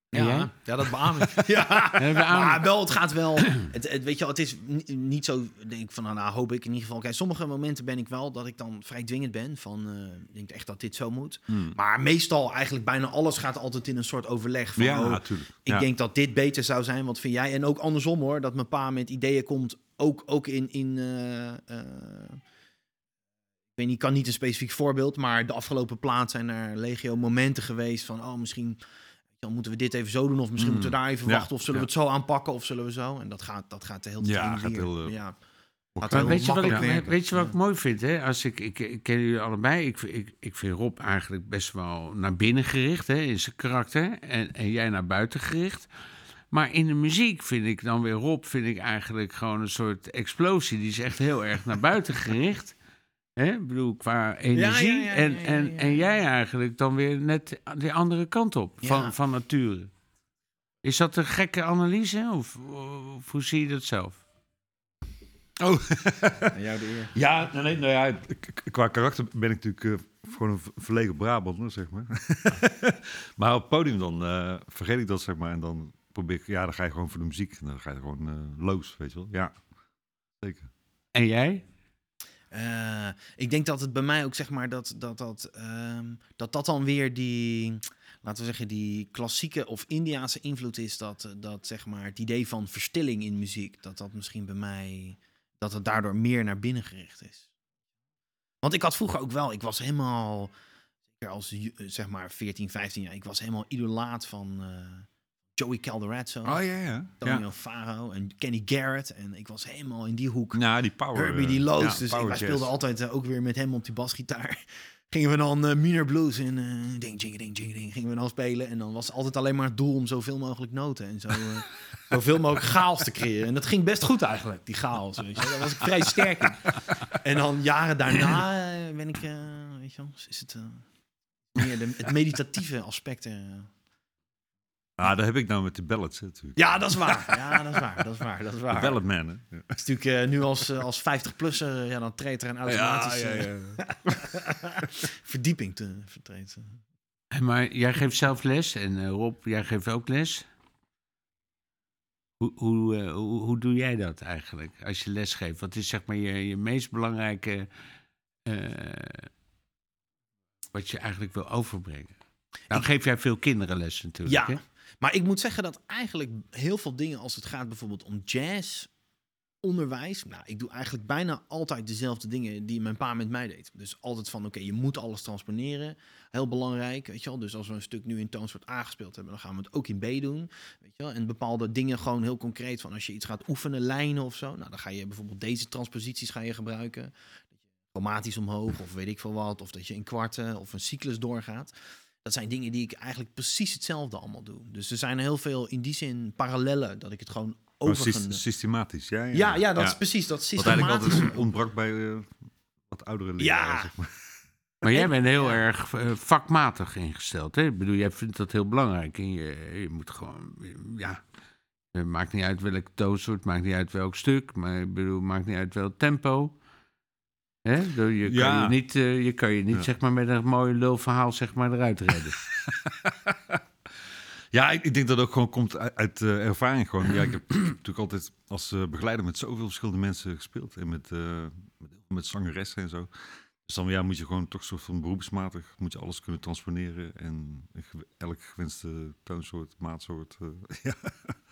Ja, ja, dat beaam ik. ja. Maar wel, het gaat wel. Het, het, weet je wel, het is ni- niet zo, denk ik van, nou, nou, hoop ik in ieder geval. Kijk, sommige momenten ben ik wel dat ik dan vrij dwingend ben. Van, eh, ik denk echt dat dit zo moet. Maar meestal, eigenlijk bijna alles gaat altijd in een soort overleg. Van, ja, oh, natuurlijk. ik ja. denk dat dit beter zou zijn. Wat vind jij? En ook andersom hoor, dat mijn pa met ideeën komt. Ook, ook in. in eh, eh, ik weet niet, ik kan niet een specifiek voorbeeld, maar de afgelopen plaat zijn er legio momenten geweest van, oh, misschien dan moeten we dit even zo doen, of misschien Mm. moeten we daar even Ja, wachten, of zullen ja. we het zo aanpakken, of zullen we zo? En dat gaat, dat gaat de hele tijd Ja, gaat heel, eh, ja. Gaat Maar heel weet je, wat ik, werken. weet je wat ik mooi vind? Hè? Als ik, ik, ik ken jullie allebei. Ik, ik, ik vind Rob eigenlijk best wel naar binnen gericht hè, in zijn karakter. En, en jij naar buiten gericht. Maar in de muziek vind ik dan weer Rob, vind ik eigenlijk gewoon een soort explosie. Die is echt heel erg naar buiten gericht. Hè? Ik bedoel, qua energie. ja, ja, en, ja, ja, en, ja. en jij eigenlijk dan weer net de andere kant op van, Ja. van nature. Is dat een gekke analyse? Of, of hoe zie je dat zelf? Oh, Aan jou de eer. ja, nee, nee, nou ja, qua karakter ben ik natuurlijk eh, gewoon een verlegen Brabander, zeg maar. maar op het podium dan eh, vergeet ik dat, zeg maar. En dan probeer ik, ja, dan ga je gewoon voor de muziek. En dan ga je gewoon eh, los, weet je wel. Ja, zeker. En jij? Eh, ik denk dat het bij mij ook zeg maar dat dat, dat, ehm, dat, dat dan weer die, laten we zeggen, die klassieke of Indiaanse invloed is. Dat, eh, dat zeg maar het idee van verstilling in muziek, dat dat misschien bij mij, dat het daardoor meer naar binnen gericht is. Want ik had vroeger ook wel, ik was helemaal, als eh, zeg maar 14, 15 jaar, ik was helemaal idolaat van Joey Calderazzo, Oh ja, ja. Tonio Faro en Kenny Garrett. En ik was helemaal in die hoek. Nou, die power. Herbie eh, die Loos. ja, dus ik, wij speelden altijd eh, ook weer met hem op die basgitaar. Gingen we dan eh minor blues en eh ding, ding, ding, ding, ding. Gingen we dan spelen. En dan was het altijd alleen maar het doel om zoveel mogelijk noten. En zo, eh, zoveel mogelijk chaos te creëren. En dat ging best goed eigenlijk, die chaos. Weet je. Daar was ik vrij sterk in. En dan jaren daarna eh, ben ik, eh, weet je wel, is het eh, meer de, het meditatieve aspect. Eh. Ah, dat heb ik nou met de ballads, hè, natuurlijk. Ja, dat is waar. Ja, dat is waar. Dat is waar. Dat is De waar. ballad man, hè. Ja. Dat is natuurlijk eh, nu als, eh, als 50-plusser, ja, dan treedt er een automatisch ja, eh, verdieping te vertreedt. En Maar jij geeft zelf les en eh, Rob, jij geeft ook les. Hoe, hoe, eh, hoe, hoe doe jij dat eigenlijk als je les geeft? Wat is zeg maar je, je meest belangrijke eh, wat je eigenlijk wil overbrengen? Nou geef jij veel kinderen les natuurlijk. Ja. Hè? Maar ik moet zeggen dat eigenlijk heel veel dingen, als het gaat bijvoorbeeld om jazz, onderwijs. Nou, ik doe eigenlijk bijna altijd dezelfde dingen die mijn pa met mij deed. Dus altijd van, oké, je moet alles transponeren. Heel belangrijk, weet je wel. Dus als we een stuk nu in toonsoort A gespeeld hebben, dan gaan we het ook in B doen. Weet je wel. En bepaalde dingen gewoon heel concreet van als je iets gaat oefenen, lijnen of zo. Nou, dan ga je bijvoorbeeld deze transposities ga je gebruiken. Dat je chromatisch omhoog of weet ik veel wat. Of dat je in kwarten of een cyclus doorgaat. Dat zijn dingen die ik eigenlijk precies hetzelfde allemaal doe. Dus er zijn heel veel in die zin parallellen dat ik het gewoon Gewoon over. syst- systematisch, ja. Ja, Ja, ja, dat Ja. is precies dat Wat systematisch. eigenlijk altijd ontbrak bij eh, wat oudere leraren, Ja. zeg maar. Maar jij bent heel erg eh, vakmatig ingesteld. Hè? Ik bedoel, jij vindt dat heel belangrijk. En je, je moet gewoon, ja. Het maakt niet uit welk toonsoort, maakt niet uit welk stuk. Maar ik bedoel, maakt niet uit welk tempo. Hè? Bedoel, Je kan Ja. je niet, eh, je kan je niet Ja. zeg maar, met een mooi lulverhaal zeg maar, eruit redden. Ja, ik, ik denk dat ook gewoon komt uit, uit, eh, ervaring. Gewoon. Ja, ik heb natuurlijk altijd als eh, begeleider met zoveel verschillende mensen gespeeld. En met, eh, met, met zangeressen en zo. Dus dan ja, moet je gewoon toch soort van beroepsmatig moet je alles kunnen transponeren. En elk gewenste toonsoort, maatsoort. eh, ja.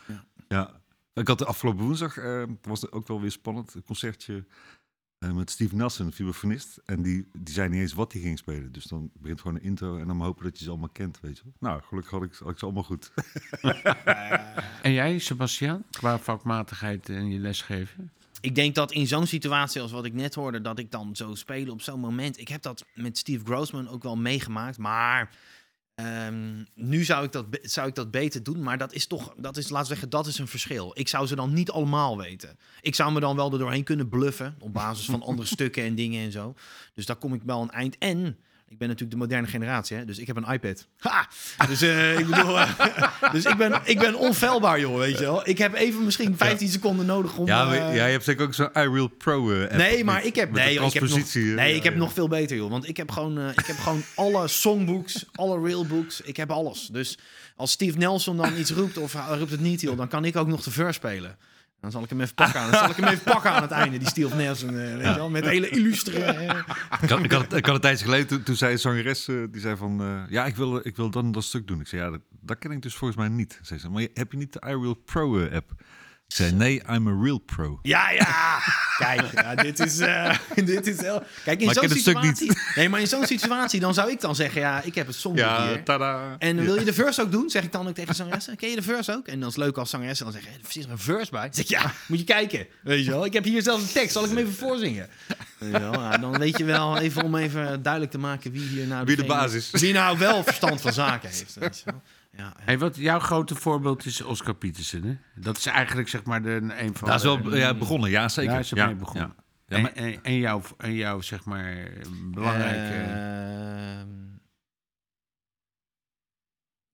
Ja. ja. Ik had de afgelopen woensdag, eh, was het ook wel weer spannend, een concertje eh, met Steve Nelson, een vibrafonist. En die, die zei niet eens wat hij ging spelen. Dus dan begint gewoon een intro en dan maar hopen dat je ze allemaal kent, weet je wel. Nou, gelukkig had ik, had ik ze allemaal goed. en jij, Sebastian, qua vakmatigheid en je lesgeven? Ik denk dat in zo'n situatie als wat ik net hoorde, dat ik dan zo spelen op zo'n moment. Ik heb dat met Steve Grossman ook wel meegemaakt, maar ehm, nu zou ik, dat, zou ik dat beter doen. Maar dat is toch, dat is, we zeggen, dat is een verschil. Ik zou ze dan niet allemaal weten. Ik zou me dan wel er doorheen kunnen bluffen op basis van andere stukken en dingen en zo. Dus daar kom ik wel een eind. En ik ben natuurlijk de moderne generatie, hè? dus ik heb een iPad. Ha! Dus, eh, ik bedoel, eh, dus ik, ben, ik ben onfeilbaar, joh, weet je wel. Ik heb even misschien 15 seconden nodig om... Ja, eh, ja, je hebt zeker ook zo'n iReal Pro app. Nee, maar met- ik heb, nee, ik heb nog, nee, ja, ik heb ja. nog veel beter, joh. Want ik heb gewoon, ik heb gewoon alle songbooks, alle reelbooks. Ik heb alles. Dus als Steve Nelson dan iets roept of roept het niet, joh, dan kan ik ook nog de verse spelen. Dan zal ik hem even pakken aan, dan zal ik hem even pakken aan het einde, die Steve Nelson, eh, weet je wel, met hele illustre... eh. Ik had, ik, had, het- ik had een tijdje geleden, toen, toen zei een zangeres, eh, die zei van... ja, ik wil, ik wil dan dat stuk doen. Ik zei, ja, dat, dat ken ik dus volgens mij niet. Zei ze, maar heb je niet de iReal Pro eh, app? Ik zei, nee, I'm a real pro. Ja, ja. Kijk, ja, dit is, eh, dit is heel... Kijk, in zo'n situatie... Nee, maar in zo'n situatie, dan zou ik dan zeggen, ja, ik heb het songboek hier. tada. En wil je de verse ook doen? Zeg ik dan ook tegen zangeressen. Ken je de verse ook? En dan is het leuk als zangeressen dan zeggen, er zit er een verse bij? Dan zeg ik, ja, moet je kijken. Weet je wel? Ik heb hier zelfs een tekst. Zal ik hem even voorzingen? Ja, dan weet je wel, even om even duidelijk te maken wie hier nou... Wie de degene- baas is. Wie nou wel verstand van zaken heeft. Weet je wel? Ja. Hey, wat jouw grote voorbeeld is Oscar Peterson, hè? Dat is eigenlijk zeg maar de, een van Dat is de- wel ja, begonnen, ja zeker. Daar is ja, mee begonnen. Ja. Ja, maar- en, en, en, jouw, en jouw, zeg maar, belangrijke... Ehm,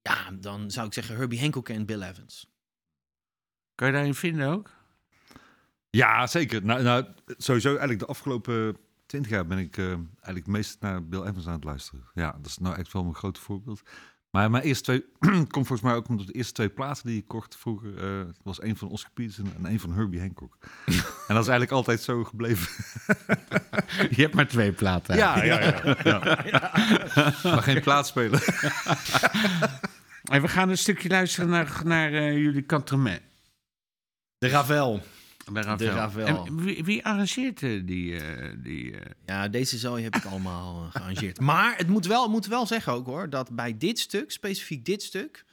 ja, dan zou ik zeggen Herbie Hancock en Bill Evans. kan je daarin vinden ook? Ja, zeker. Nou, nou, sowieso eigenlijk de afgelopen twintig jaar ben ik eh, eigenlijk meest naar Bill Evans aan het luisteren. Ja, dat is nou echt wel mijn grote voorbeeld. Maar mijn eerste twee, komt volgens mij ook omdat de eerste twee platen die ik kocht vroeger, eh, was een van Oscar Peterson en een van Herbie Hancock. en dat is eigenlijk altijd zo gebleven. Je hebt maar twee platen. ja, ja, ja. maar geen plaatspeler. En we gaan een stukje luisteren naar, naar eh, jullie Cantremain. De Ravel. Bij. De. En wie, wie arrangeert eh, die... eh, die eh, Ja, deze zooi heb ik allemaal gearrangeerd. Maar het moet wel, moet wel zeggen ook hoor, dat bij dit stuk, specifiek dit stuk,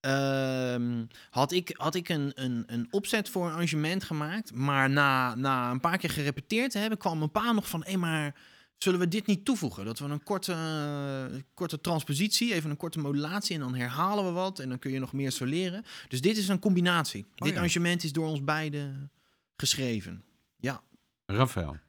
ehm, had ik, had ik een, een, een opzet voor een arrangement gemaakt. Maar na, na een paar keer gerepeteerd te hebben, kwam mijn pa nog van, hé maar, zullen we dit niet toevoegen? Dat we een korte, korte transpositie, even een korte modulatie en dan herhalen we wat en dan kun je nog meer soleren. Dus dit is een combinatie. dit ja. arrangement is door ons beiden geschreven. Ja. Ravel.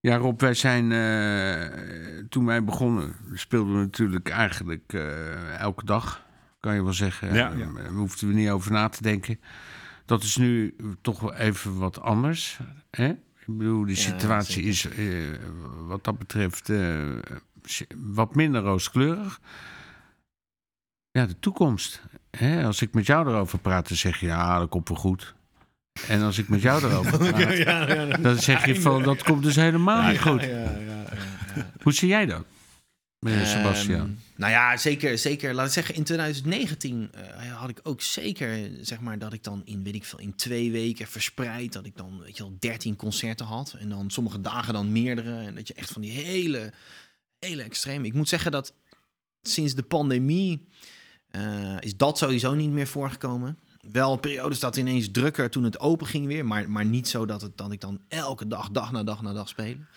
Ja, Rob, wij zijn. eh, toen wij begonnen, speelden we natuurlijk eigenlijk eh, elke dag. Kan je wel zeggen. Ja. Eh, Daar hoefden we niet over na te denken. Dat is nu toch wel even wat anders. Hè? Ik bedoel, de Ja, situatie is eh, wat dat betreft eh, wat minder rooskleurig. Ja, de toekomst. Hè? Als ik met jou erover praat, dan zeg je ja, dat komt wel goed. En als ik met jou erover praat, dan zeg je van dat komt dus helemaal niet goed. Hoe zie jij dat, meneer Sebastian? Ehm, nou ja, zeker, zeker. Laat ik zeggen, in 2019 eh, had ik ook zeker, zeg maar, dat ik dan in, weet ik veel, in twee weken verspreid, dat ik dan, weet je wel, 13 concerten had. En dan sommige dagen dan meerdere. En dat je echt van die hele, hele extreme. Ik moet zeggen dat sinds de pandemie eh, is dat sowieso niet meer voorgekomen. Wel periodes dat ineens drukker toen het open ging weer, maar, maar niet zo dat, het, dat ik dan elke dag, dag na dag na dag spelen.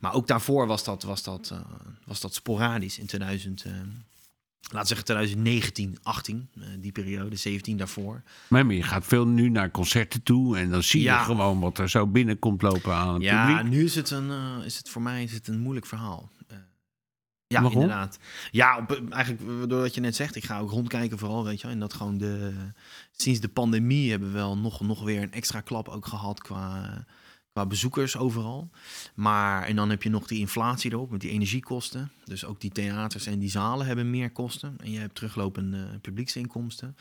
Maar ook daarvoor was dat, was dat, eh, was dat sporadisch in 2000, eh, laten we zeggen 2019, 18, eh, die periode, 17 daarvoor. Maar je gaat veel nu naar concerten toe en dan zie je Ja. gewoon wat er zo binnenkomt lopen aan het Ja, publiek. nu is het, een, eh, is het voor mij is het een moeilijk verhaal. Ja, Waarom? inderdaad. Ja, op, eigenlijk eh, door wat je net zegt, ik ga ook rondkijken vooral, weet je wel. En dat gewoon de, sinds de pandemie hebben we wel nog, nog weer een extra klap ook gehad qua, qua bezoekers overal. Maar, en dan heb je nog die inflatie erop met die energiekosten. Dus ook die theaters en die zalen hebben meer kosten. En je hebt teruglopende publieksinkomsten.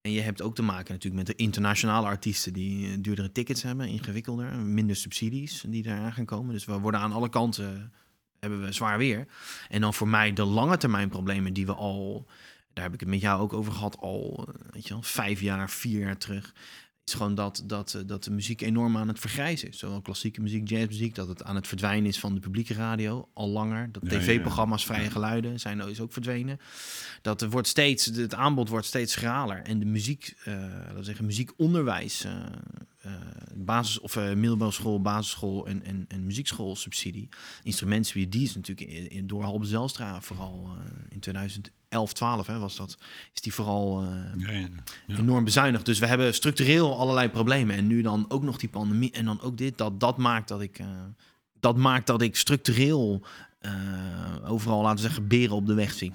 En je hebt ook te maken natuurlijk met de internationale artiesten die eh, duurdere tickets hebben, ingewikkelder, minder subsidies die daar gaan komen. Dus we worden aan alle kanten hebben we zwaar weer. En dan voor mij de lange termijn problemen die we al, daar heb ik het met jou ook over gehad, al eh, weet je wel, vijf jaar, vier jaar terug. Is gewoon dat, dat, eh, dat de muziek enorm aan het vergrijzen is. Zowel klassieke muziek, jazzmuziek, dat het aan het verdwijnen is van de publieke radio al langer. Dat Ja, ja, ja. tv-programma's, vrije geluiden zijn is ook verdwenen. Dat er wordt steeds, het aanbod wordt steeds schraler. En de muziek, eh laten we zeggen, muziekonderwijs, basis, of eh middelbare school, basisschool en, en, en muziekschoolsubsidie, instrumentsubsidie, die is natuurlijk in, in, door Halbe Zelstra vooral eh, in 2011, 12 hè, was dat, is die vooral eh, Ja, ja. Ja. enorm bezuinigd. Dus we hebben structureel allerlei problemen. En nu dan ook nog die pandemie en dan ook dit. Dat, dat, maakt, dat, ik, eh, dat maakt dat ik structureel eh, overal, laten we zeggen, beren op de weg zie.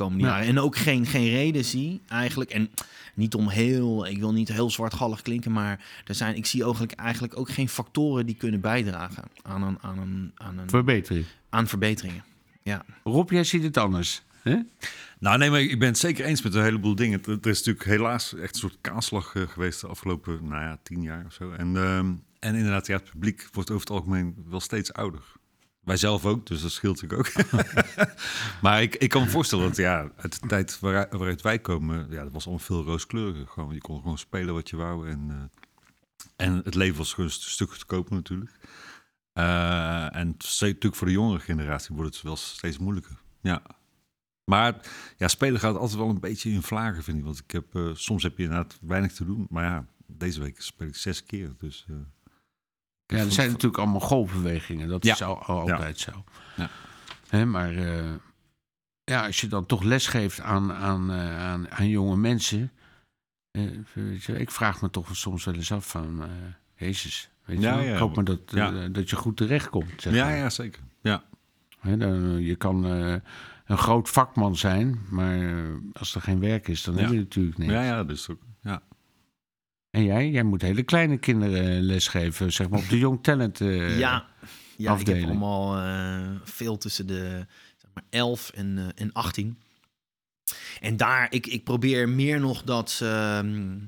Komende Ja. jaren. En ook geen, geen reden zie eigenlijk. En niet om heel, ik wil niet heel zwartgallig klinken, maar er zijn, ik zie eigenlijk, eigenlijk ook geen factoren die kunnen bijdragen aan, een, aan, een, aan, een, Verbetering. aan verbeteringen. Rob, jij ziet het anders. Hè? Nou, nee, maar ik ben het zeker eens met een heleboel dingen. Er, er is natuurlijk helaas echt een soort kaaslag eh, geweest de afgelopen, nou ja, tien jaar of zo. En, ehm, en inderdaad, ja, het publiek wordt over het algemeen wel steeds ouder. Wij zelf ook, dus dat scheelt natuurlijk ook. maar ik, ik kan me voorstellen dat, ja, uit de tijd waaruit, waaruit wij komen, ja, dat was allemaal veel rooskleuriger. Gewoon, je kon gewoon spelen wat je wou en, eh, en het leven was gewoon een stuk goedkoper natuurlijk. Eh, en natuurlijk voor de jongere generatie wordt het wel steeds moeilijker. Ja. Maar ja, spelen gaat altijd wel een beetje in vlagen, vind ik. Want ik heb, eh, soms heb je inderdaad weinig te doen. Maar ja, deze week speel ik zes keer. Dus, Ja, er zijn natuurlijk allemaal golfbewegingen. Dat Ja. is al, al Ja. altijd zo. Ja. Hè, maar eh, ja, als je dan toch les geeft aan, aan, eh, aan, aan jonge mensen. eh, ik vraag me toch soms wel eens af van... Jezus, weet je ik hoop maar dat, dat je goed terechtkomt. Zeg Ja, maar. ja, zeker. Ja. Hè, dan, je kan een groot vakman zijn, maar als er geen werk is, dan heb je natuurlijk niks. Ja, ja, dus ook. En jij? Jij moet hele kleine kinderen eh, lesgeven, zeg maar op de Young Talent eh, ja, ja ik heb allemaal eh, veel tussen de zeg maar, 11 en, eh, en 18. En daar, ik, ik probeer meer nog dat, ehm,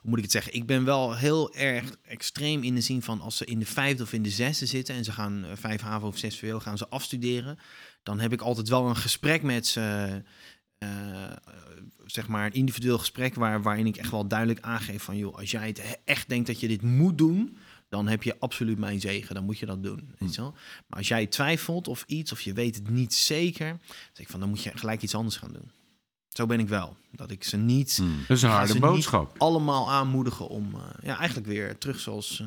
hoe moet ik het zeggen? Ik ben wel heel erg extreem in de zin van als ze in de vijfde of in de zesde zitten en ze gaan vijf HAVO of zes VWO gaan ze afstuderen, dan heb ik altijd wel een gesprek met ze. Eh, zeg maar een individueel gesprek waar, waarin ik echt wel duidelijk aangeef van joh, als jij het he- echt denkt dat je dit moet doen, dan heb je absoluut mijn zegen. Dan moet je dat doen. Weet je wel? Maar als jij twijfelt of iets, of je weet het niet zeker, dan zeg ik van dan moet je gelijk iets anders gaan doen. Zo ben ik wel. Dat ik ze niet Hmm. Dat is een harde boodschap. allemaal aanmoedigen om eh, ja, eigenlijk weer terug zoals eh,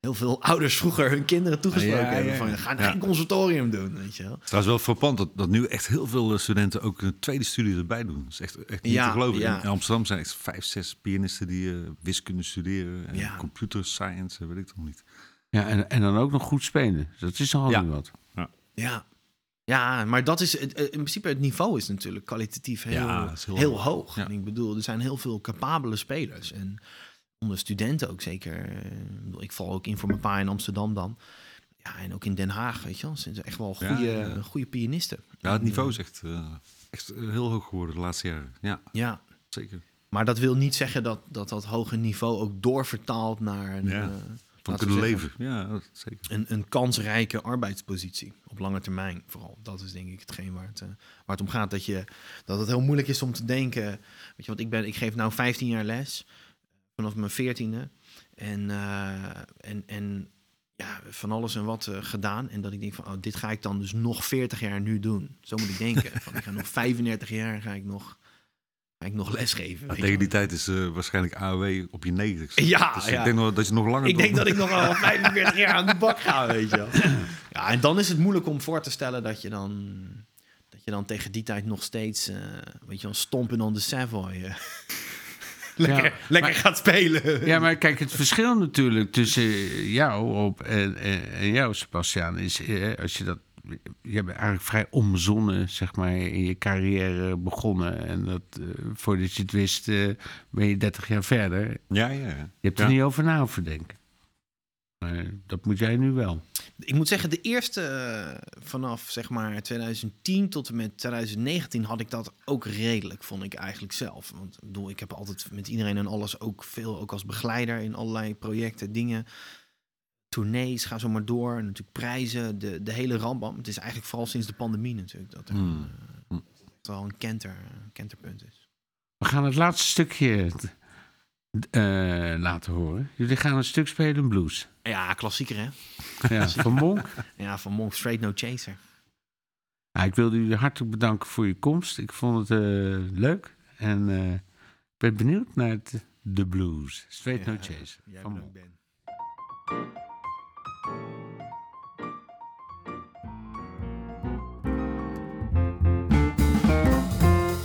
heel veel ouders vroeger hun kinderen toegesproken Ja, ja, hebben. Van, ga Ja. geen conservatorium doen, weet je wel. Trouwens wel frappant dat, dat nu echt heel veel eh, studenten ook een tweede studie erbij doen. Dat is echt, echt niet Ja, te geloven. ja. In Amsterdam zijn echt vijf, zes pianisten die eh, wiskunde studeren. En Ja. computer science, eh, weet ik toch niet. Ja, en, en dan ook nog goed spelen. Dat is al Ja. wat. Ja. Ja, maar dat is het, in principe het niveau is natuurlijk kwalitatief heel, is heel heel, hoog. hoog. Ja. En ik bedoel, er zijn heel veel capabele spelers. En onder studenten ook zeker. eh, Ik, val ook in voor mijn pa in Amsterdam dan. Ja, en ook in Den Haag, weet je wel. Ze zijn echt wel goede, ja. goede pianisten. Ja, het niveau eh, is echt, eh, echt heel hoog geworden de laatste jaren. Ja, Ja, zeker. maar dat wil niet zeggen dat dat, dat hoge niveau ook doorvertaalt naar een, Ja. eh, Van kunnen zeggen, leven. Ja, dat- zeker. een, een kansrijke arbeidspositie op lange termijn vooral. Dat is denk ik hetgeen waar het, eh, waar het om gaat. Dat, je, dat het heel moeilijk is om te denken. Weet je, want ik, ben, ik geef nou 15 jaar les, vanaf mijn 14e. En, eh, en, en ja, van alles en wat eh, gedaan. En dat ik denk van, oh, dit ga ik dan dus nog 40 jaar nu doen. Zo moet ik denken. van, ik ga nog 35 jaar ga ik nog, ga ik nog lesgeven. tegen die tijd is eh, waarschijnlijk AOW op je 90 Ja, Dus ja. ik denk nog dat je nog langer Ik denk dat ik nog wel 45 jaar aan de bak ga, weet je wel. Ja, en dan is het moeilijk om voor te stellen dat je dan, dat je dan tegen die tijd nog steeds, eh, weet je wel, stompen on the Savoy. lekker Ja, lekker maar- gaat spelen. Ja, maar kijk, het verschil natuurlijk tussen jou op en, en, en jou, Sebastiaan, is eh, als je dat. Je bent eigenlijk vrij omzonnen, zeg maar, in je carrière begonnen. En dat, eh, voordat je het wist, eh, ben je 30 jaar verder. Ja, ja. Je hebt er Ja. niet over na hoeven denken. Maar dat moet jij nu wel. Ik moet zeggen, de eerste eh, vanaf zeg maar 2010 tot en met 2019 had ik dat ook redelijk, vond ik eigenlijk zelf. Want ik bedoel, ik heb altijd met iedereen en alles ook veel, ook als begeleider in allerlei projecten, dingen. Tournees, ga zo maar door. En natuurlijk prijzen, de, de hele rambam. Het is eigenlijk vooral sinds de pandemie natuurlijk dat er Hmm. eh, wel een kenter, een kenterpunt is. We gaan het laatste stukje eh, laten horen. Jullie gaan een stuk spelen, blues. Ja, klassieker hè? Ja, van Monk. Ja, van Monk Straight No Chaser. Ja, ik wilde jullie hartelijk bedanken voor je komst. Ik vond het eh, leuk. En eh, ik ben benieuwd naar het, de blues. Straight No Chaser. Jij van Monk. Ben.